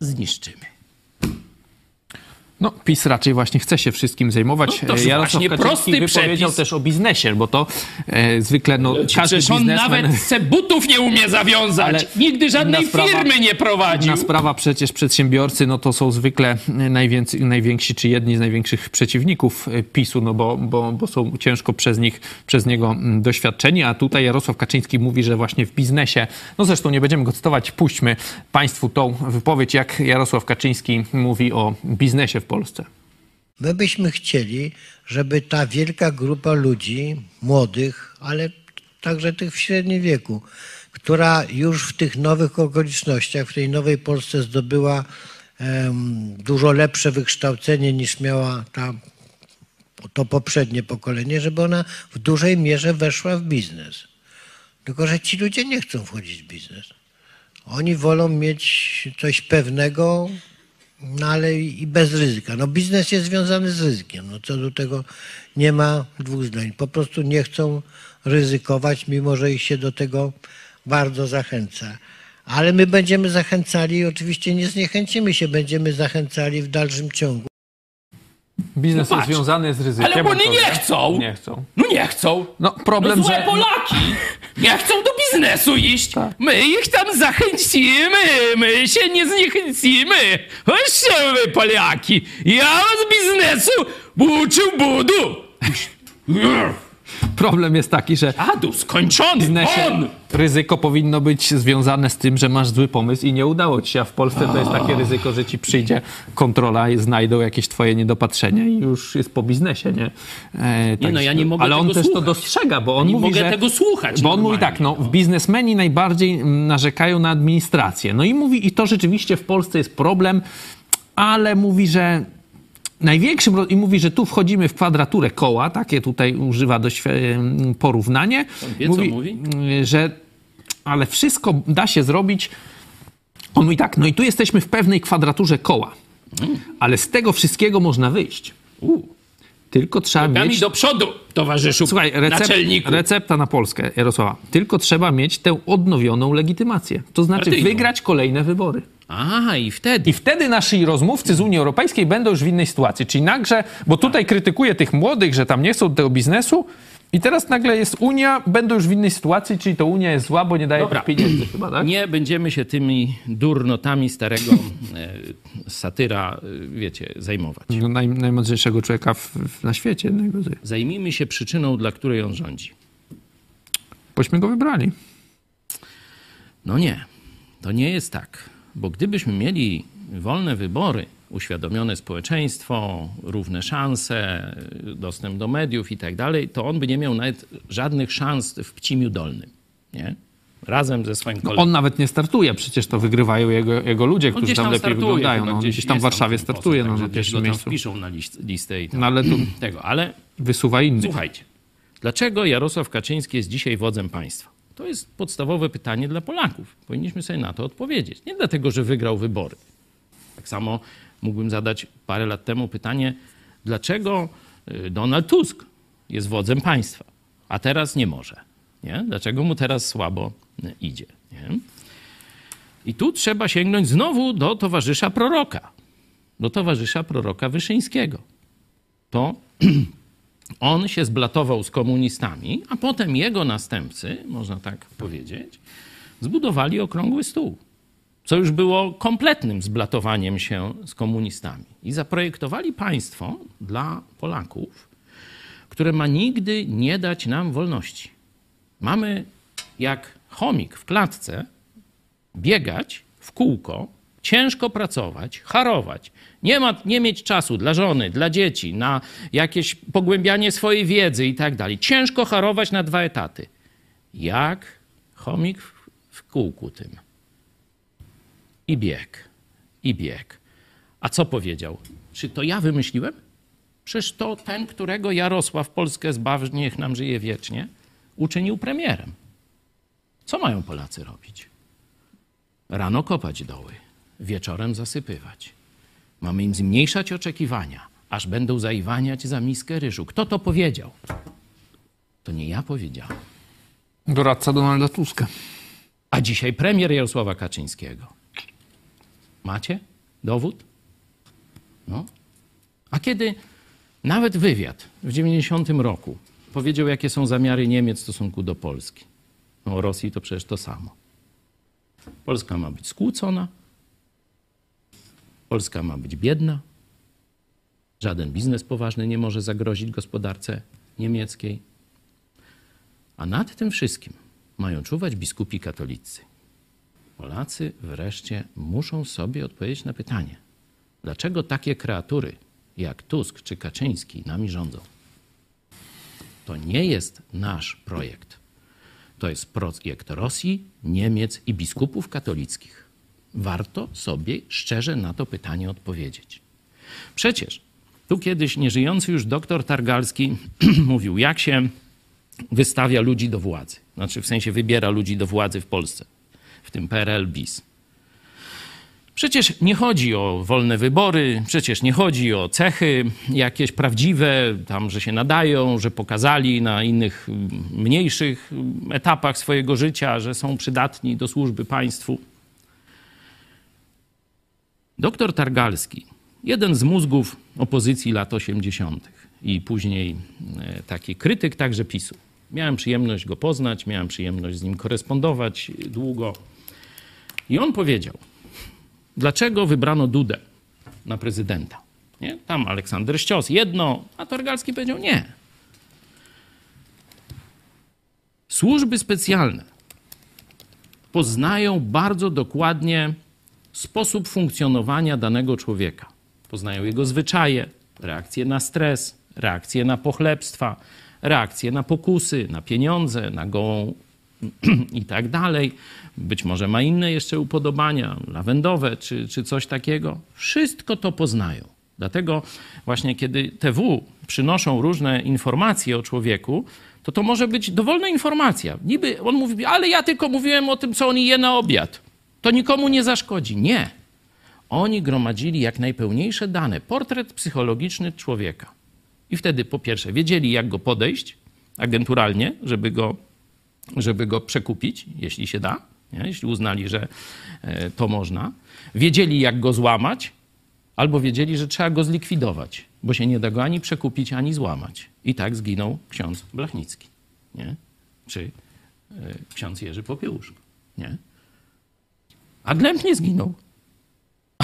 zniszczymy. No, PiS raczej właśnie chce się wszystkim zajmować. No to E, Jarosław właśnie prosty wypowiedział przepis. też o biznesie, bo to e, zwykle no, każdy Przecież on biznesmen... nawet se butów nie umie zawiązać. Ale Nigdy żadnej sprawa- firmy nie prowadził. Inna sprawa przecież przedsiębiorcy, no to są zwykle najwięcej, najwięksi, czy jedni z największych przeciwników e, PiSu, no bo, bo, bo są ciężko przez nich, przez niego mm, doświadczeni, a tutaj Jarosław Kaczyński mówi, że właśnie w biznesie, no zresztą nie będziemy go cytować, puśćmy Państwu tą wypowiedź, jak Jarosław Kaczyński mówi o biznesie w Polsce. My byśmy chcieli, żeby ta wielka grupa ludzi, młodych, ale także tych w średnim wieku, która już w tych nowych okolicznościach, w tej nowej Polsce zdobyła em, dużo lepsze wykształcenie niż miała ta to poprzednie pokolenie, żeby ona w dużej mierze weszła w biznes. Tylko, że ci ludzie nie chcą wchodzić w biznes. Oni wolą mieć coś pewnego, no ale i bez ryzyka. No biznes jest związany z ryzykiem. No co do tego nie ma dwóch zdań. Po prostu nie chcą ryzykować, mimo że ich się do tego bardzo zachęca. Ale my będziemy zachęcali, oczywiście nie zniechęcimy się, będziemy zachęcali w dalszym ciągu. Biznes No jest związany z ryzykiem. Ale oni nie chcą. Nie chcą. No nie chcą. No problem, no złe że... Polaki nie chcą do biznesu iść. Tak. My ich tam zachęcimy, my się nie zniechęcimy. Chodźcie wy Polaki, ja was biznesu uczył budu. <laughs> Problem jest taki, że Adu, skończony, biznesie on! ryzyko powinno być związane z tym, że masz zły pomysł i nie udało ci się, a w Polsce to jest takie ryzyko, że ci przyjdzie kontrola i znajdą jakieś twoje niedopatrzenia i już jest po biznesie, nie? E, Nie, no ja nie mogę Ale on też to słuchać. dostrzega, bo on Nie mówi, mogę że... tego słuchać Bo on mówi tak, no, w biznesmeni najbardziej narzekają na administrację. No i mówi, i to rzeczywiście w Polsce jest problem, ale mówi, że największym, i mówi, że tu wchodzimy w kwadraturę koła, takie tutaj używa do porównanie. On wie, co mówi? y, że ale wszystko da się zrobić. On mówi tak, no i tu jesteśmy w pewnej kwadraturze koła, ale z tego wszystkiego można wyjść. U, Tylko trzeba Nogami mieć... do przodu, towarzyszu Słuchaj, naczelniku. recepta na Polskę, Jarosława. Tylko trzeba mieć tę odnowioną legitymację. To znaczy Partyjną. wygrać kolejne wybory. A, i wtedy. I wtedy nasi rozmówcy z Unii Europejskiej będą już w innej sytuacji. Czyli nagle, bo tutaj krytykuję tych młodych, że tam nie chcą tego biznesu i teraz nagle jest Unia, będą już w innej sytuacji, czyli to Unia jest zła, bo nie daje Dobra. pieniędzy chyba, tak? Nie będziemy się tymi durnotami starego e, satyra, e, wiecie, zajmować. No, naj, najmądrzejszego człowieka w, w, na świecie. Najgorzej. Zajmijmy się przyczyną, dla której on rządzi. Bośmy go wybrali. No nie, to nie jest tak. Bo gdybyśmy mieli wolne wybory, uświadomione społeczeństwo, równe szanse, dostęp do mediów i tak dalej, to on by nie miał nawet żadnych szans w Pcimiu Dolnym. Nie? Razem ze swoim kolegą. On nawet nie startuje, przecież to wygrywają jego, jego ludzie, którzy tam, lepiej wyglądają. No, on gdzieś tam w Warszawie startuje no, także na gdzieś pierwszym go tam miejscu. wpiszą na list, listę i tam No ale tu tego. Ale wysuwa innych. Słuchajcie, dlaczego Jarosław Kaczyński jest dzisiaj wodzem państwa? To jest podstawowe pytanie dla Polaków. Powinniśmy sobie na to odpowiedzieć. Nie dlatego, że wygrał wybory. Tak samo mógłbym zadać parę lat temu pytanie, dlaczego y, Donald Tusk jest wodzem państwa, a teraz nie może. Nie? Dlaczego mu teraz słabo y, idzie? Nie? I tu trzeba sięgnąć znowu do towarzysza proroka, do towarzysza proroka Wyszyńskiego. To <clears throat> on się zblatował z komunistami, a potem jego następcy, można tak powiedzieć, zbudowali okrągły stół, co już było kompletnym zblatowaniem się z komunistami. I zaprojektowali państwo dla Polaków, które ma nigdy nie dać nam wolności. Mamy jak chomik w klatce biegać w kółko, ciężko pracować, harować, nie, ma, nie mieć czasu dla żony, dla dzieci, na jakieś pogłębianie swojej wiedzy i tak dalej. Ciężko harować na dwa etaty. Jak chomik w, w kółku tym. I bieg, i bieg. A co powiedział? Czy to ja wymyśliłem? Przecież to ten, którego Jarosław Polskę zbaw, niech nam żyje wiecznie, uczynił premierem. Co mają Polacy robić? Rano kopać doły, wieczorem zasypywać. Mamy im zmniejszać oczekiwania, aż będą zaiwaniać za miskę ryżu. Kto to powiedział? To nie ja powiedziałem. Doradca Donalda Tuska. A dzisiaj premier Jarosława Kaczyńskiego. Macie dowód? No. A kiedy nawet wywiad w 90 roku powiedział, jakie są zamiary Niemiec w stosunku do Polski. No, o Rosji to przecież to samo. Polska ma być skłócona, Polska ma być biedna, żaden biznes poważny nie może zagrozić gospodarce niemieckiej. A nad tym wszystkim mają czuwać biskupi katolicy. Polacy wreszcie muszą sobie odpowiedzieć na pytanie, dlaczego takie kreatury jak Tusk czy Kaczyński nami rządzą. To nie jest nasz projekt. To jest projekt Rosji, Niemiec i biskupów katolickich. Warto sobie szczerze na to pytanie odpowiedzieć. Przecież Tu kiedyś nieżyjący już doktor Targalski <clears throat> mówił, jak się wystawia ludzi do władzy. Znaczy w sensie wybiera ludzi do władzy w Polsce, w tym PRL BIS. Przecież nie chodzi o wolne wybory, przecież nie chodzi o cechy jakieś prawdziwe, tam, że się nadają, że pokazali na innych mniejszych etapach swojego życia, że są przydatni do służby państwu. Doktor Targalski, jeden z mózgów opozycji lat 80. i później e, taki krytyk także PiSu. Miałem przyjemność go poznać, miałem przyjemność z nim korespondować długo. I on powiedział, dlaczego wybrano Dudę na prezydenta. Nie? Tam Aleksander Ścios jedno, a Targalski powiedział nie. Służby specjalne poznają bardzo dokładnie sposób funkcjonowania danego człowieka. Poznają jego zwyczaje, reakcje na stres, reakcje na pochlebstwa, reakcje na pokusy, na pieniądze, na gołą <clears throat> i tak dalej. Być może ma inne jeszcze upodobania, lawendowe czy, czy coś takiego. Wszystko to poznają. Dlatego właśnie kiedy TW przynoszą różne informacje o człowieku, to to może być dowolna informacja. Niby on mówi, ale ja tylko mówiłem o tym, co on je na obiad. To nikomu nie zaszkodzi. Nie. Oni gromadzili jak najpełniejsze dane, portret psychologiczny człowieka. I wtedy po pierwsze wiedzieli, jak go podejść agenturalnie, żeby go, żeby go przekupić, jeśli się da, nie? jeśli uznali, że e, to można. Wiedzieli, jak go złamać, albo wiedzieli, że trzeba go zlikwidować, bo się nie da go ani przekupić, ani złamać. I tak zginął ksiądz Blachnicki, nie? czy e, ksiądz Jerzy Popiełuszko. Nie? A Glemp nie zginął.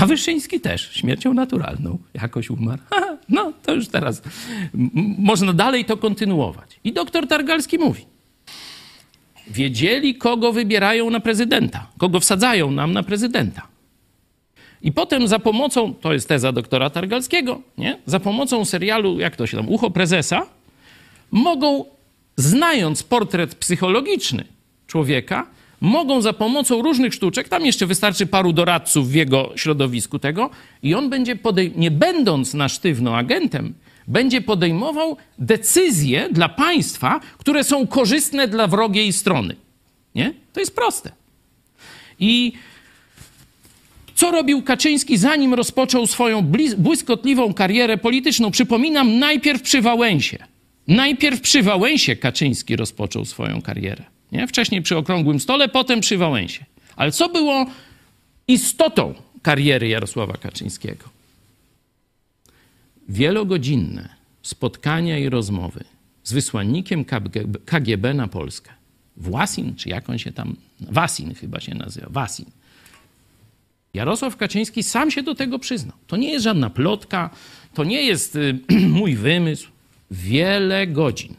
A Wyszyński też śmiercią naturalną jakoś umarł. <laughs> Ha, no to już teraz można dalej to kontynuować. I doktor Targalski mówi: Wiedzieli, kogo wybierają na prezydenta, kogo wsadzają nam na prezydenta. I potem za pomocą, to jest teza doktora Targalskiego, nie? za pomocą serialu, jak to się tam, Ucho Prezesa, mogą, znając portret psychologiczny człowieka, mogą za pomocą różnych sztuczek, tam jeszcze wystarczy paru doradców w jego środowisku tego, i on będzie, nie będąc na sztywno agentem, będzie podejmował decyzje dla państwa, które są korzystne dla wrogiej strony. Nie? To jest proste. I co robił Kaczyński, zanim rozpoczął swoją błyskotliwą karierę polityczną? Przypominam, najpierw przy Wałęsie. Najpierw przy Wałęsie Kaczyński rozpoczął swoją karierę. Nie? Wcześniej przy Okrągłym Stole, potem przy Wałęsie. Ale co było istotą kariery Jarosława Kaczyńskiego? Wielogodzinne spotkania i rozmowy z wysłannikiem KGB na Polskę. Własin, czy jak on się tam... Wasin chyba się nazywa. Wasin. Jarosław Kaczyński sam się do tego przyznał. To nie jest żadna plotka, to nie jest y, <clears throat> mój wymysł. Wiele godzin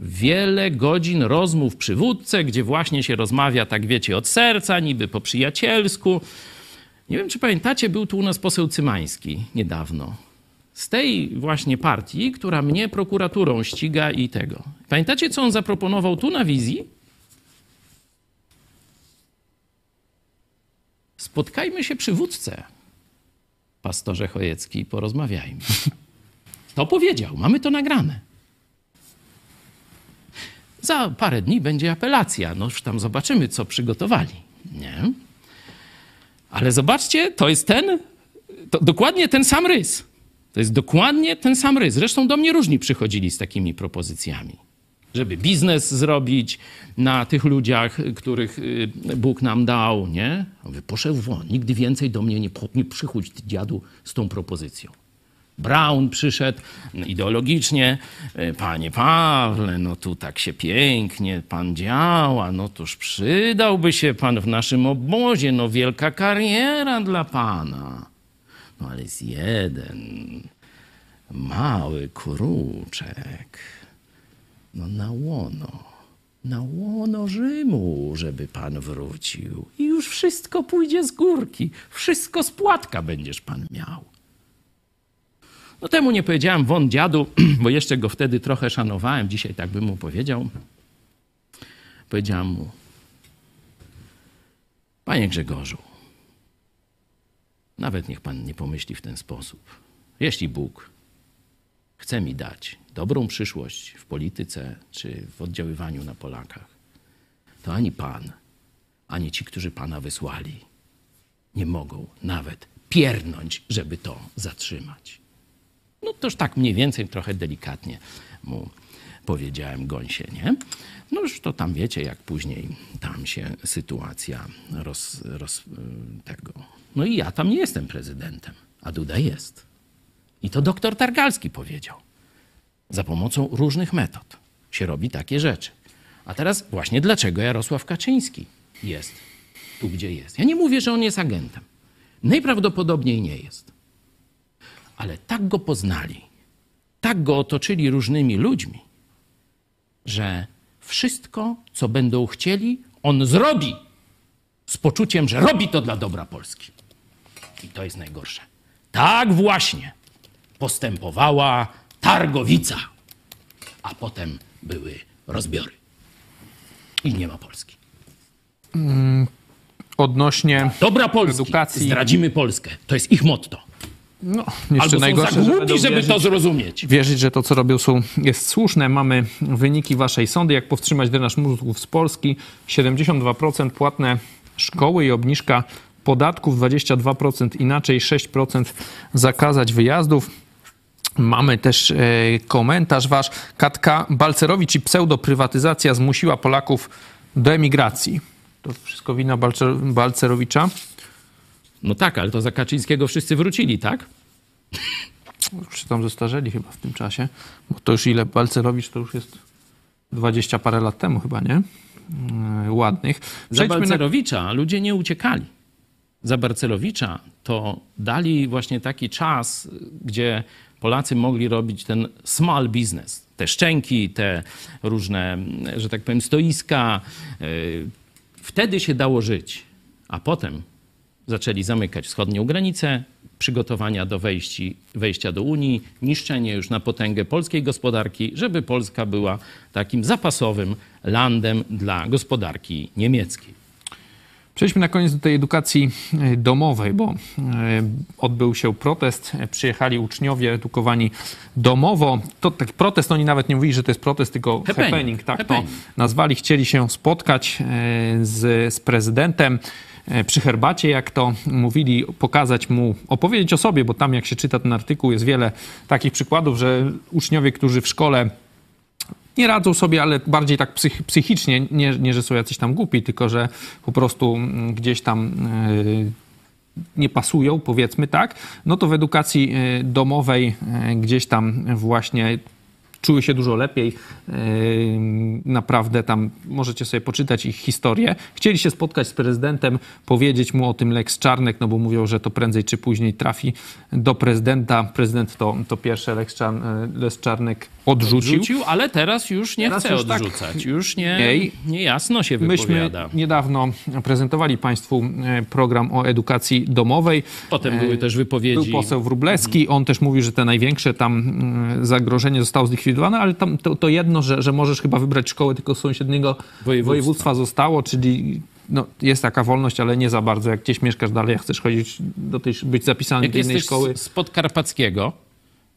wiele godzin rozmów przy wódce, gdzie właśnie się rozmawia, tak wiecie, od serca, niby po przyjacielsku. Nie wiem, czy pamiętacie, był tu u nas poseł Cymański niedawno. Z tej właśnie partii, która mnie prokuraturą ściga i tego. Pamiętacie, co on zaproponował tu na wizji? Spotkajmy się przy wódce, pastorze Chojecki, porozmawiajmy. To powiedział, mamy to nagrane. Za parę dni będzie apelacja. No już tam zobaczymy, co przygotowali. Nie? Ale zobaczcie, to jest ten, to dokładnie ten sam rys. To jest dokładnie ten sam rys. Zresztą do mnie różni przychodzili z takimi propozycjami. Żeby biznes zrobić na tych ludziach, których y, Bóg nam dał, nie? Mówię, poszedł won, nigdy więcej do mnie nie, nie przychodź, dziadu, z tą propozycją. Brown przyszedł ideologicznie. E, panie Pawle, no tu tak się pięknie pan działa, no toż przydałby się pan w naszym obozie, no wielka kariera dla pana. No ale jest jeden mały kruczek, no na łono, na łono Rzymu, żeby pan wrócił. I już wszystko pójdzie z górki, wszystko z płatka będziesz pan miał. No temu nie powiedziałem won dziadu, <clears throat> bo jeszcze go wtedy trochę szanowałem. Dzisiaj tak bym mu powiedział. Powiedziałem mu, panie Grzegorzu, nawet niech pan nie pomyśli w ten sposób. Jeśli Bóg chce mi dać dobrą przyszłość w polityce czy w oddziaływaniu na Polakach, to ani pan, ani ci, którzy pana wysłali, nie mogą nawet piernąć, żeby to zatrzymać. No toż tak mniej więcej, trochę delikatnie mu powiedziałem gąsie, nie? No już to tam wiecie, jak później tam się sytuacja roz, roz, tego. No i ja tam nie jestem prezydentem, a Duda jest. I to doktor Targalski powiedział. Za pomocą różnych metod się robi takie rzeczy. A teraz właśnie dlaczego Jarosław Kaczyński jest tu, gdzie jest. Ja nie mówię, że on jest agentem. Najprawdopodobniej nie jest. Ale tak go poznali, tak go otoczyli różnymi ludźmi, że wszystko, co będą chcieli, on zrobi z poczuciem, że robi to dla dobra Polski. I to jest najgorsze. Tak właśnie postępowała Targowica, a potem były rozbiory. I nie ma Polski. Odnośnie Dobra Polski. Edukacji. Zdradzimy Polskę. To jest ich motto. No, jeszcze Albo są za głupi, żeby wierzyć, to zrozumieć. wierzyć, że to, co robią, są, jest słuszne. Mamy wyniki waszej sądy, jak powstrzymać drenaż mózgów z Polski. 72% płatne szkoły i obniżka podatków, 22% inaczej, 6% zakazać wyjazdów. Mamy też e, komentarz wasz. Katka Balcerowicz i pseudoprywatyzacja zmusiła Polaków do emigracji. To wszystko wina Balcer- Balcerowicza. No tak, ale to za Kaczyńskiego wszyscy wrócili, tak? Już się tam zestarzeli chyba w tym czasie. Bo to już ile Balcerowicz to już jest 20 parę lat temu chyba, nie? Yy, Ładnych. Za Przejdźmy na... Balcerowicza ludzie nie uciekali. Za Balcerowicza to dali właśnie taki czas, gdzie Polacy mogli robić ten small business. Te szczęki, te różne, że tak powiem, stoiska. Yy, Wtedy się dało żyć. A potem zaczęli zamykać wschodnią granicę, przygotowania do wejści, wejścia do Unii, niszczenie już na potęgę polskiej gospodarki, żeby Polska była takim zapasowym landem dla gospodarki niemieckiej. Przejdźmy na koniec do tej edukacji e, domowej, bo e, odbył się protest. Przyjechali uczniowie edukowani domowo. To taki protest, oni nawet nie mówili, że to jest protest, tylko Happening. happening, tak Happening. to nazwali. Chcieli się spotkać e, z, z prezydentem przy herbacie, jak to mówili, pokazać mu, opowiedzieć o sobie, bo tam jak się czyta ten artykuł, jest wiele takich przykładów, że uczniowie, którzy w szkole nie radzą sobie, ale bardziej tak psych, psychicznie, nie, nie, że są jacyś tam głupi, tylko że po prostu mm, gdzieś tam yy, nie pasują, powiedzmy tak, no to w edukacji yy, domowej gdzieś tam właśnie czuły się dużo lepiej. Naprawdę tam możecie sobie poczytać ich historię. Chcieli się spotkać z prezydentem, powiedzieć mu o tym Lex Czarnek, no bo mówią, że to prędzej czy później trafi do prezydenta. Prezydent to, to pierwsze Lex, Czarn, Lex Czarnek odrzucił. Rzucił, ale teraz już nie Teraz chce już tak. odrzucać. Już nie, Ej. nie jasno się Myśmy wypowiada. niedawno prezentowali Państwu e, program o edukacji domowej. Potem były też Był wypowiedzi. poseł Wróblewski, on też mówił, że te największe tam mm, zagrożenie zostało zlikwidowane, ale tam to, to jedno, że, że możesz chyba wybrać szkołę tylko z sąsiedniego Województwa. województwa, zostało, czyli no, jest taka wolność, ale nie za bardzo. Jak gdzieś mieszkasz dalej, jak chcesz chodzić do tej, być zapisany Jak do innej szkoły. z Podkarpackiego,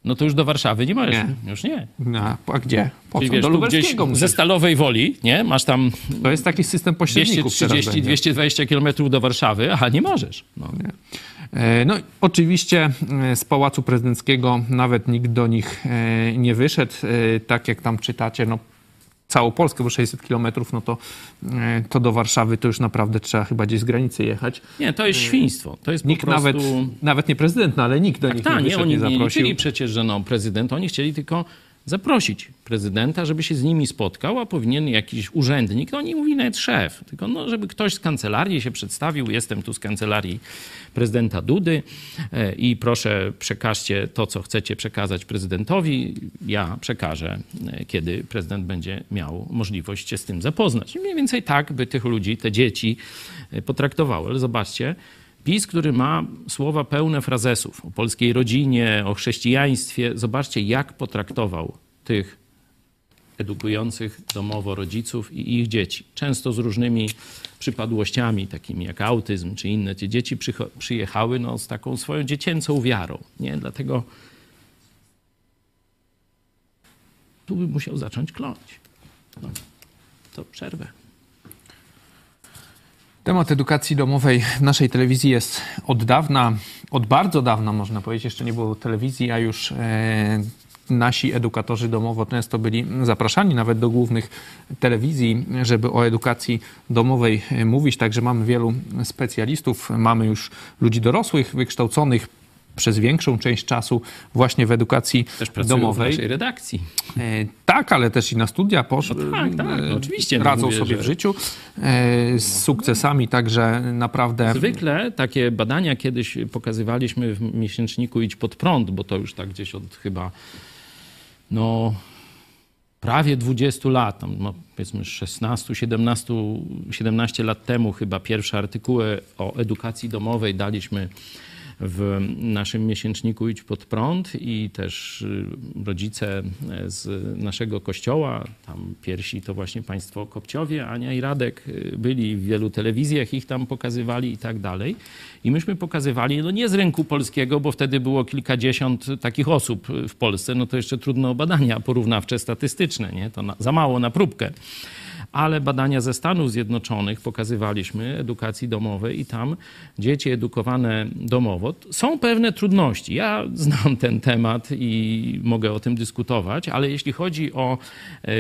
no to już do Warszawy nie możesz. Nie. Już nie. A, a gdzie? Po Czyli co? wiesz, Do gdzieś Lubelskiego ze. Stalowej Woli, nie? Masz tam To jest taki system pośredników teraz 230, będzie. 220 kilometrów do Warszawy, a nie możesz. No. E, No, oczywiście e, z Pałacu Prezydenckiego nawet nikt do nich e, nie wyszedł. E, Tak jak tam czytacie, no, całą Polskę, bo 600 kilometrów, no to, e, to do Warszawy to już naprawdę trzeba chyba gdzieś z granicy jechać. Nie, to jest świństwo. To jest Nikt po prostu... nawet, nawet nie prezydent, no, ale nikt do nich Tak, nie nie, oni nie nie zaprosił. liczyli przecież, że no, prezydent, oni chcieli tylko zaprosić prezydenta, żeby się z nimi spotkał, a powinien jakiś urzędnik, no nie mówi nawet szef, tylko no, żeby ktoś z kancelarii się przedstawił, jestem tu z kancelarii prezydenta Dudy e, i proszę przekażcie to, co chcecie przekazać prezydentowi, ja przekażę, e, kiedy prezydent będzie miał możliwość się z tym zapoznać. I mniej więcej tak by tych ludzi, te dzieci e, potraktowały, ale zobaczcie, PiS, który ma słowa pełne frazesów o polskiej rodzinie, o chrześcijaństwie, zobaczcie, jak potraktował tych edukujących domowo rodziców i ich dzieci. Często z różnymi przypadłościami, takimi jak autyzm czy inne. Te dzieci przyjechały no, z taką swoją dziecięcą wiarą. Nie? Dlatego tu by musiał zacząć kląć. No, to przerwę. Temat edukacji domowej w naszej telewizji jest od dawna, od bardzo dawna można powiedzieć, jeszcze nie było telewizji, a już e, nasi edukatorzy domowo często byli zapraszani nawet do głównych telewizji, żeby o edukacji domowej e, mówić. Także mamy wielu specjalistów, mamy już ludzi dorosłych, wykształconych przez większą część czasu właśnie w edukacji Też domowej. w redakcji. E, tak, ale też i na studia poszły. No tak, tak, no oczywiście, no Radzą mówię, sobie że- w życiu e, z sukcesami, także naprawdę. Zwykle takie badania kiedyś pokazywaliśmy w miesięczniku Idź pod prąd, bo to już tak gdzieś od chyba no prawie 20 lat, no, powiedzmy 16, 17, 17 lat temu chyba pierwsze artykuły o edukacji domowej daliśmy w naszym miesięczniku Idź pod prąd i też y, rodzice z naszego kościoła, tam pierwsi to właśnie państwo Kopciowie, Ania i Radek y, byli w wielu telewizjach, ich tam pokazywali i tak dalej. I myśmy pokazywali, no nie z rynku polskiego, bo wtedy było kilkadziesiąt takich osób w Polsce, no to jeszcze trudno badania porównawcze statystyczne, nie? To na, za mało na próbkę ale badania ze Stanów Zjednoczonych pokazywaliśmy edukacji domowej i tam dzieci edukowane domowo są pewne trudności. Ja znam ten temat i mogę o tym dyskutować, ale jeśli chodzi o e,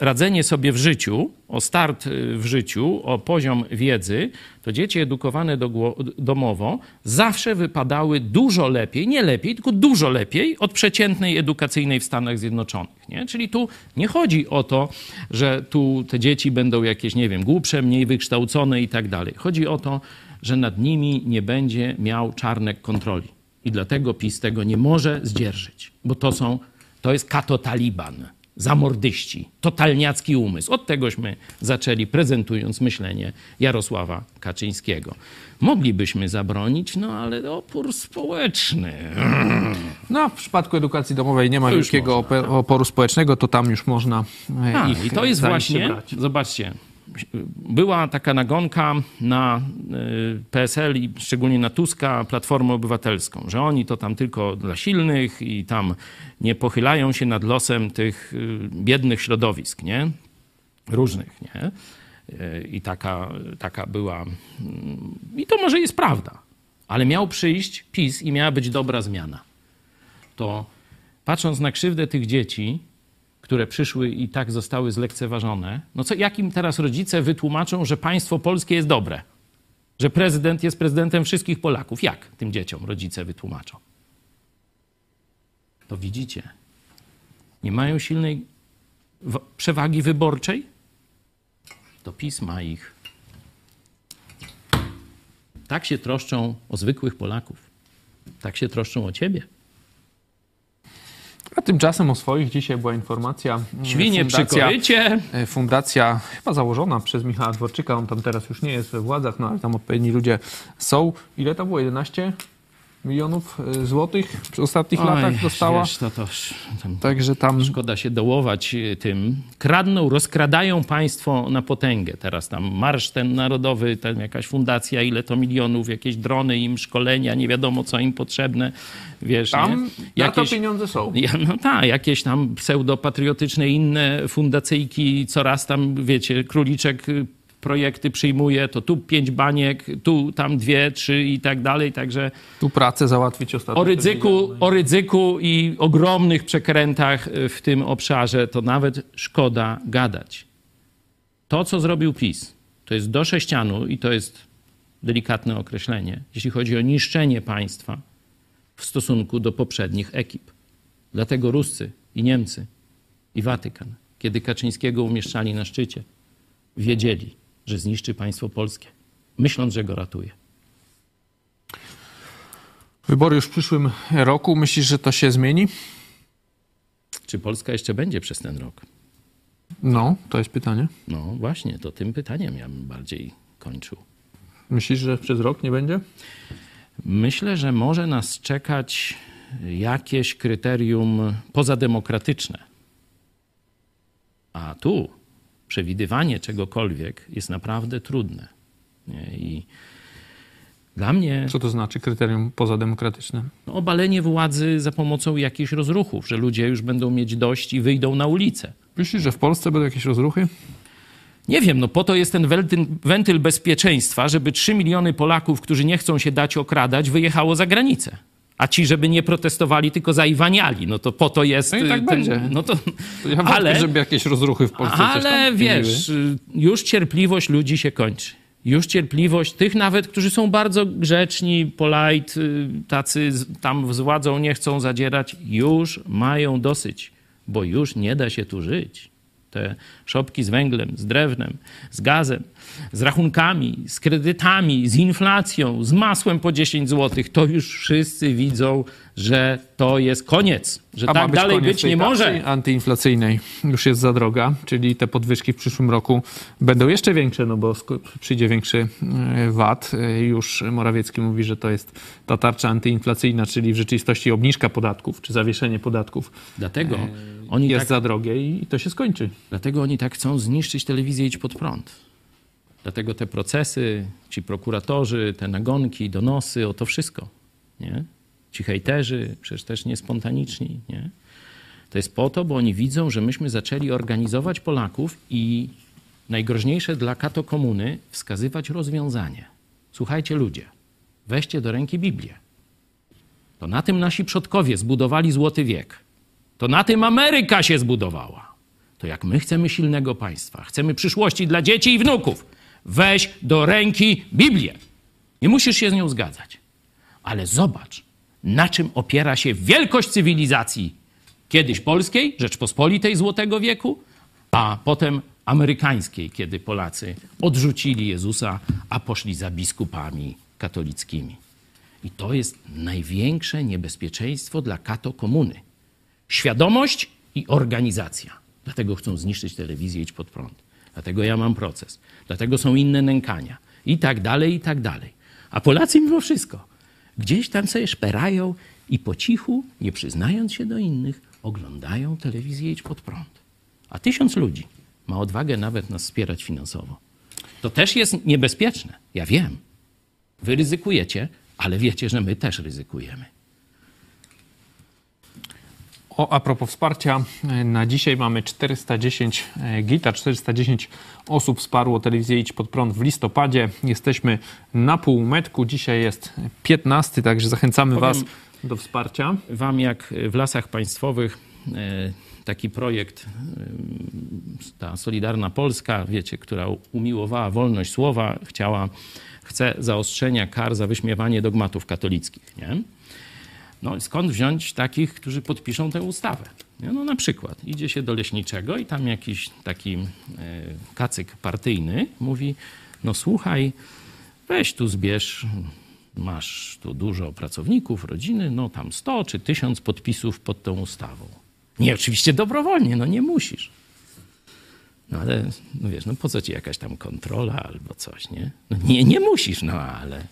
radzenie sobie w życiu, o start e, w życiu, o poziom wiedzy, to dzieci edukowane domowo zawsze wypadały dużo lepiej, nie lepiej, tylko dużo lepiej od przeciętnej edukacyjnej w Stanach Zjednoczonych. Nie? Czyli tu nie chodzi o to, że tu te dzieci będą jakieś, nie wiem, głupsze, mniej wykształcone i tak dalej. Chodzi o to, że nad nimi nie będzie miał czarnek kontroli. I dlatego PiS tego nie może zdzierżyć, bo to są, to jest kato-taliban, zamordyści, totalniacki umysł. Od tegośmy zaczęli, prezentując myślenie Jarosława Kaczyńskiego. Moglibyśmy zabronić, no ale opór społeczny. No, w przypadku edukacji domowej nie ma wielkiego można, ope- oporu społecznego, to tam już można e, A, ich I to jest właśnie, brać. zobaczcie, była taka nagonka na y, PSL i szczególnie na Tuska, Platformę Obywatelską, że oni to tam tylko dla silnych i tam nie pochylają się nad losem tych y, biednych środowisk, nie? Różnych, nie? Y, I taka, taka była. mm, I to może jest prawda, ale miał przyjść PiS i miała być dobra zmiana. To patrząc na krzywdę tych dzieci, które przyszły i tak zostały zlekceważone, no co, jak im teraz rodzice wytłumaczą, że państwo polskie jest dobre? Że prezydent jest prezydentem wszystkich Polaków? Jak tym dzieciom rodzice wytłumaczą? To widzicie. Nie mają silnej przewagi wyborczej? To PiS ma ich. Tak się troszczą o zwykłych Polaków. Tak się troszczą o ciebie. A tymczasem o swoich dzisiaj była informacja. mm, Świnie przy fundacja, korycie. e, fundacja chyba założona przez Michała Dworczyka, on tam teraz już nie jest we władzach, no ale tam odpowiedni ludzie są. Ile to było? 11 milionów e, złotych w ostatnich latach dostała? Wiesz, to, to, tam Także tam Szkoda się dołować y, tym. Kradną, rozkradają państwo na potęgę. Teraz tam marsz ten narodowy, tam jakaś fundacja, ile to milionów, jakieś drony im, szkolenia, nie wiadomo co im potrzebne. Wiesz, tam nie? na to pieniądze są. Ja, no tak, jakieś tam pseudopatriotyczne inne fundacyjki, coraz tam, wiecie, króliczek projekty przyjmuje, to tu pięć baniek, tu tam dwie, trzy i tak dalej, także Tu pracę załatwić ostatnio. o ryzyku, o ryzyku i ogromnych przekrętach w tym obszarze to nawet szkoda gadać. To, co zrobił PiS, to jest do sześcianu i to jest delikatne określenie, jeśli chodzi o niszczenie państwa w stosunku do poprzednich ekip. Dlatego Ruscy i Niemcy i Watykan, kiedy Kaczyńskiego umieszczali na szczycie, wiedzieli, że zniszczy państwo polskie, myśląc, że go ratuje. Wybory już w przyszłym roku. Myślisz, że to się zmieni? Czy Polska jeszcze będzie przez ten rok? No, to jest pytanie. No właśnie, to tym pytaniem ja bym bardziej kończył. Myślisz, że przez rok nie będzie? Myślę, że może nas czekać jakieś kryterium pozademokratyczne. A tu przewidywanie czegokolwiek jest naprawdę trudne. I Dla mnie Co to znaczy kryterium pozademokratyczne? no, obalenie władzy za pomocą jakichś rozruchów, że ludzie już będą mieć dość i wyjdą na ulicę. Myślisz, że w Polsce będą jakieś rozruchy? Nie wiem, no po to jest ten wentyl, wentyl bezpieczeństwa, żeby 3 miliony Polaków, którzy nie chcą się dać okradać, wyjechało za granicę. A ci, żeby nie protestowali, tylko zaiwaniali. No to po to jest... No i tak ten, będzie. No to, To ja ale, wątpię, żeby jakieś rozruchy w Polsce ale wiesz, już cierpliwość ludzi się kończy. Już cierpliwość tych nawet, którzy są bardzo grzeczni, polite, y, tacy tam z władzą nie chcą zadzierać, już mają dosyć, bo już nie da się tu żyć. Te szopki z węglem, z drewnem, z gazem, z rachunkami, z kredytami, z inflacją, z masłem po 10 zł, to już wszyscy widzą, że to jest koniec, że A tak być dalej być nie może. antyinflacyjnej już jest za droga, czyli te podwyżki w przyszłym roku będą jeszcze większe, no bo przyjdzie większy e, VAT. E, Już Morawiecki mówi, że to jest ta tarcza antyinflacyjna, czyli w rzeczywistości obniżka podatków czy zawieszenie podatków Dlatego oni jest tak za drogie i to się skończy. Dlatego oni tak chcą zniszczyć telewizję Idź Pod Prąd. Dlatego te procesy, ci prokuratorzy, te nagonki, donosy, o to wszystko. Nie? Ci hejterzy, przecież też niespontaniczni. Nie? To jest po to, bo oni widzą, że myśmy zaczęli organizować Polaków i najgroźniejsze dla kato komuny wskazywać rozwiązanie. Słuchajcie ludzie, weźcie do ręki Biblię. To na tym nasi przodkowie zbudowali Złoty Wiek. To na tym Ameryka się zbudowała. To jak my chcemy silnego państwa, chcemy przyszłości dla dzieci i wnuków, weź do ręki Biblię. Nie musisz się z nią zgadzać. Ale zobacz, na czym opiera się wielkość cywilizacji kiedyś polskiej, Rzeczpospolitej Złotego Wieku, a potem amerykańskiej, kiedy Polacy odrzucili Jezusa, a poszli za biskupami katolickimi. I to jest największe niebezpieczeństwo dla kato komuny. Świadomość i organizacja. Dlatego chcą zniszczyć telewizję Idź Pod Prąd. Dlatego ja mam proces. Dlatego są inne nękania. I tak dalej, i tak dalej. A Polacy mimo wszystko gdzieś tam sobie szperają i po cichu, nie przyznając się do innych, oglądają telewizję Idź Pod Prąd. A tysiąc ludzi ma odwagę nawet nas wspierać finansowo. To też jest niebezpieczne. Ja wiem. Wy ryzykujecie, ale wiecie, że my też ryzykujemy. O, a propos wsparcia, e, na dzisiaj mamy 410 e, gitar, 410 osób wsparło telewizję Idź Pod Prąd w listopadzie. Jesteśmy na półmetku, dzisiaj jest 15, także zachęcamy Powiem- Was do wsparcia. Wam, jak w lasach państwowych, e, taki projekt, ta Solidarna Polska, wiecie, która umiłowała wolność słowa, chciała, chce zaostrzenia kar za wyśmiewanie dogmatów katolickich. Nie? No, skąd wziąć takich, którzy podpiszą tę ustawę? No, na przykład idzie się do leśniczego i tam jakiś taki e, kacyk partyjny mówi, no słuchaj, weź tu zbierz, masz tu dużo pracowników, rodziny, no tam 100 czy 1000 podpisów pod tą ustawą. Nie, oczywiście dobrowolnie, no nie musisz. No ale, no wiesz, no po co ci jakaś tam kontrola albo coś, nie? No nie, nie musisz, no ale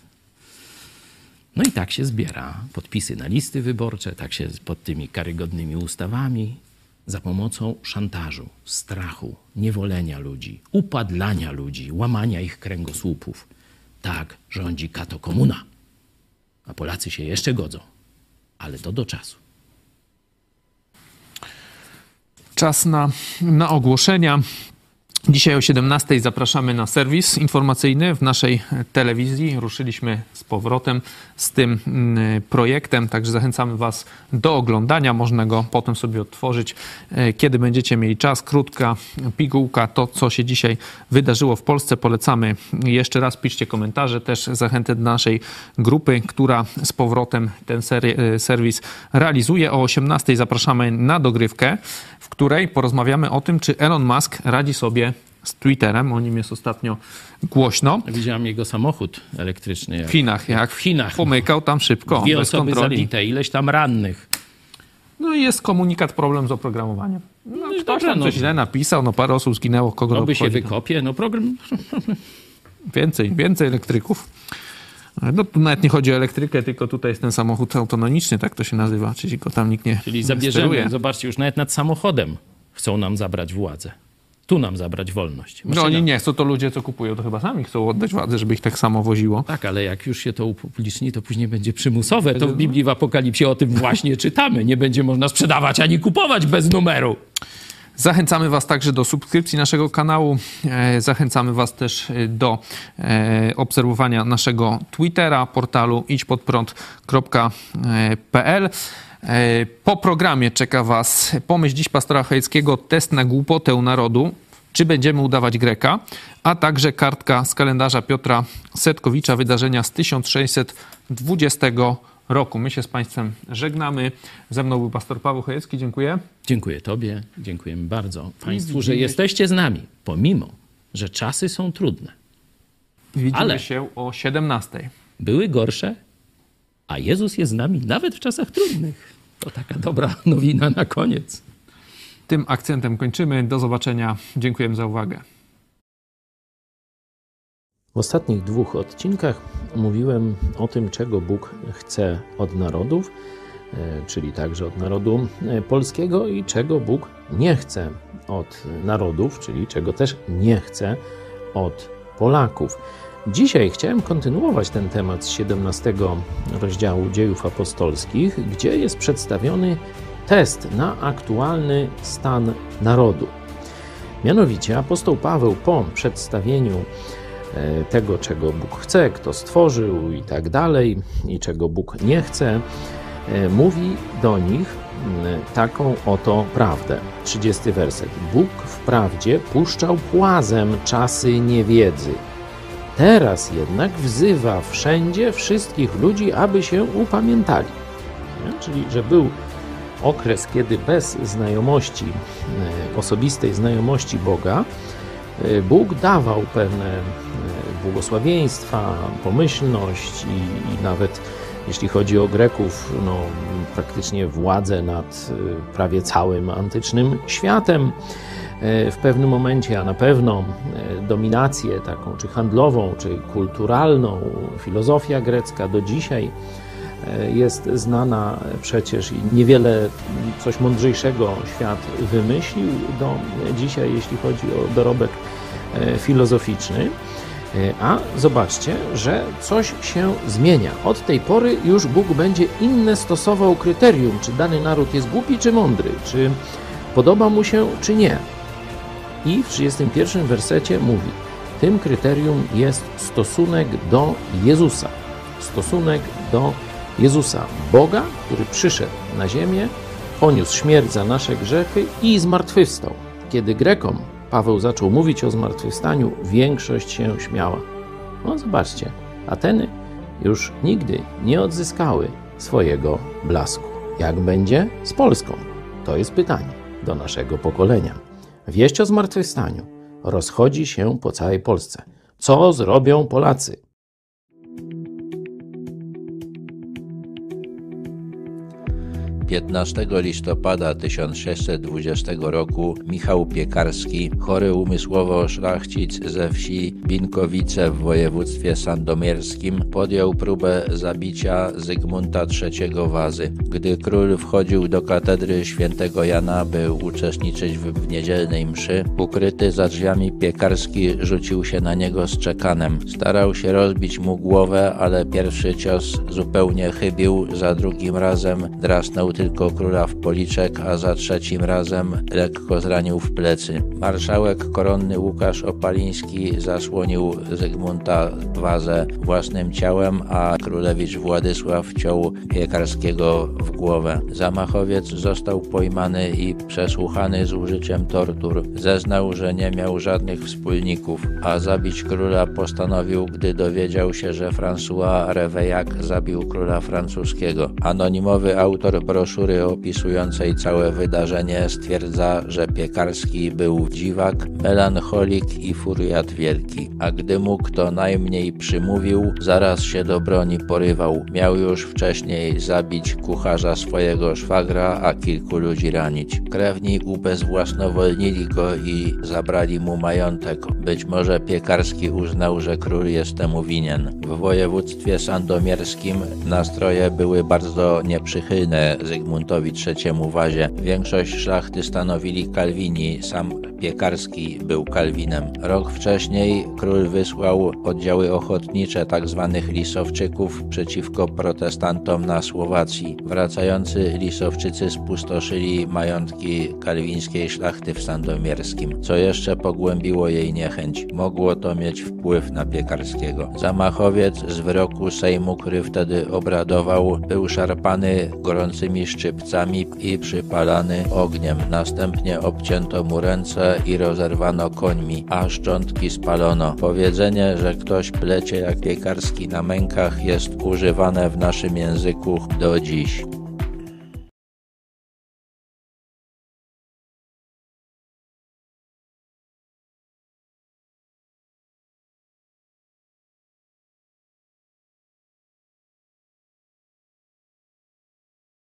no i tak się zbiera podpisy na listy wyborcze, tak się pod tymi karygodnymi ustawami, za pomocą szantażu, strachu, niewolenia ludzi, upadlania ludzi, łamania ich kręgosłupów. Tak rządzi kato komuna. A Polacy się jeszcze godzą, ale to do czasu. Czas na, na ogłoszenia. Dzisiaj o 17 zapraszamy na serwis informacyjny w naszej telewizji. Ruszyliśmy z powrotem z tym mm, projektem, także zachęcamy Was do oglądania. Można go potem sobie odtworzyć, e, kiedy będziecie mieli czas. Krótka pigułka, to co się dzisiaj wydarzyło w Polsce. Polecamy jeszcze raz, piszcie komentarze. Też zachętę do naszej grupy, która z powrotem ten e, serwis realizuje. O 18 zapraszamy na dogrywkę, w której porozmawiamy o tym, czy Elon Musk radzi sobie z Twitterem. O nim jest ostatnio głośno. Widziałem jego samochód elektryczny. Jak W Chinach, jak w Chinach. pomykał tam szybko, Dwie bez osoby kontroli. zabite, ileś tam rannych. No i jest komunikat, problem z oprogramowaniem. No, i ktoś dobra, tam no. coś źle napisał, no parę osób zginęło, kogo No by się wykopie, no program... <laughs> Więcej, więcej elektryków. No tu nawet nie chodzi o elektrykę, tylko tutaj jest ten samochód autonomiczny, tak to się nazywa, czyli go tam nikt nie Czyli nie zabierzemy, steruje. zobaczcie, już nawet nad samochodem chcą nam zabrać władzę. Tu nam zabrać wolność. No oni nie chcą, to ludzie, co kupują, to chyba sami chcą oddać władzę, żeby ich tak samo woziło. Tak, ale jak już się to upubliczni, to później będzie przymusowe. To w Biblii w Apokalipsie o tym właśnie <laughs> czytamy. Nie będzie można sprzedawać ani kupować bez numeru. Zachęcamy Was także do subskrypcji naszego kanału. E, zachęcamy Was też e, do e, obserwowania naszego Twittera, portalu idźpodprąd.pl. Po programie czeka Was pomyśl dziś pastora Chojeckiego, test na głupotę narodu. Czy będziemy udawać Greka, a także kartka z kalendarza Piotra Setkowicza, wydarzenia z 1620 roku. My się z Państwem żegnamy. Ze mną był pastor Paweł Chojecki. Dziękuję. Dziękuję Tobie, dziękujemy bardzo Państwu, że jesteście z nami, pomimo, że czasy są trudne. Widzimy Ale się o 17. Były gorsze, a Jezus jest z nami nawet w czasach trudnych. To taka dobra nowina na koniec. Tym akcentem kończymy. Do zobaczenia. Dziękujemy za uwagę. W ostatnich dwóch odcinkach mówiłem o tym, czego Bóg chce od narodów, e, czyli także od narodu e, polskiego, i czego Bóg nie chce od narodów, czyli czego też nie chce od Polaków. Dzisiaj chciałem kontynuować ten temat z 17 rozdziału Dziejów Apostolskich, gdzie jest przedstawiony test na aktualny stan narodu. Mianowicie apostoł Paweł po przedstawieniu E, tego, czego Bóg chce, kto stworzył i tak dalej, i czego Bóg nie chce, e, mówi do nich taką oto prawdę. 30 werset. Bóg wprawdzie puszczał płazem czasy niewiedzy. Teraz jednak wzywa wszędzie wszystkich ludzi, aby się upamiętali. Czyli, że był okres, kiedy bez znajomości, e, osobistej znajomości Boga, Bóg dawał pewne błogosławieństwa, pomyślność i, i nawet jeśli chodzi o Greków, no, praktycznie władzę nad prawie całym antycznym światem w pewnym momencie, a na pewno y, dominację taką, czy handlową, czy kulturalną, filozofia grecka do dzisiaj jest znana przecież i niewiele coś mądrzejszego świat wymyślił do dzisiaj, jeśli chodzi o dorobek filozoficzny. E, a zobaczcie, że coś się zmienia. Od tej pory już Bóg będzie inne stosował kryterium, czy dany naród jest głupi czy mądry, czy podoba mu się czy nie. I w 31 wersecie mówi: Tym kryterium jest stosunek do Jezusa. Stosunek do Jezusa, Boga, który przyszedł na ziemię, poniósł śmierć za nasze grzechy i zmartwychwstał. Kiedy Grekom Paweł zaczął mówić o zmartwychwstaniu, większość się śmiała. No zobaczcie, Ateny już nigdy nie odzyskały swojego blasku. Jak będzie z Polską? To jest pytanie do naszego pokolenia. Wieść o zmartwychwstaniu rozchodzi się po całej Polsce. Co zrobią Polacy? 15 listopada 1620 roku Michał Piekarski, chory umysłowo szlachcic ze wsi Binkowice w województwie sandomierskim, podjął próbę zabicia Zygmunta III Wazy. Gdy król wchodził do katedry świętego Jana, by uczestniczyć w niedzielnej mszy, ukryty za drzwiami Piekarski rzucił się na niego z czekanem. Starał się rozbić mu głowę, ale pierwszy cios zupełnie chybił, za drugim razem drasnął tylko króla w policzek, a za trzecim razem lekko zranił w plecy. Marszałek koronny Łukasz Opaliński zasłonił Zygmunta Wazę własnym ciałem, a królewicz Władysław wciął Piekarskiego w głowę. Zamachowiec został pojmany i przesłuchany z użyciem tortur. Zeznał, że nie miał żadnych wspólników, a zabić króla postanowił, gdy dowiedział się, że François Reveillak zabił króla francuskiego. Anonimowy autor broszury opisującej całe wydarzenie stwierdza, że Piekarski był dziwak, melancholik i furiat wielki, a gdy mu kto najmniej przymówił, zaraz się do broni porywał. Miał już wcześniej zabić kucharza swojego szwagra, a kilku ludzi ranić. Krewni ubezwłasnowolnili go i zabrali mu majątek. Być może Piekarski uznał, że król jest temu winien. W województwie sandomierskim nastroje były bardzo nieprzychylne. Zygmuntowi III Wazie. Większość szlachty stanowili Kalwini, sam Piekarski był Kalwinem. Rok wcześniej król wysłał oddziały ochotnicze tzw. Tak lisowczyków przeciwko protestantom na Słowacji. Wracający lisowczycy spustoszyli majątki kalwińskiej szlachty w Sandomierskim, co jeszcze pogłębiło jej niechęć. Mogło to mieć wpływ na Piekarskiego. Zamachowiec z wyroku Sejmu, który wtedy obradował, był szarpany gorącymi szczypcami i przypalany ogniem. Następnie obcięto mu ręce i rozerwano końmi, a szczątki spalono. Powiedzenie, że ktoś plecie jak piekarski na mękach jest używane w naszym języku do dziś.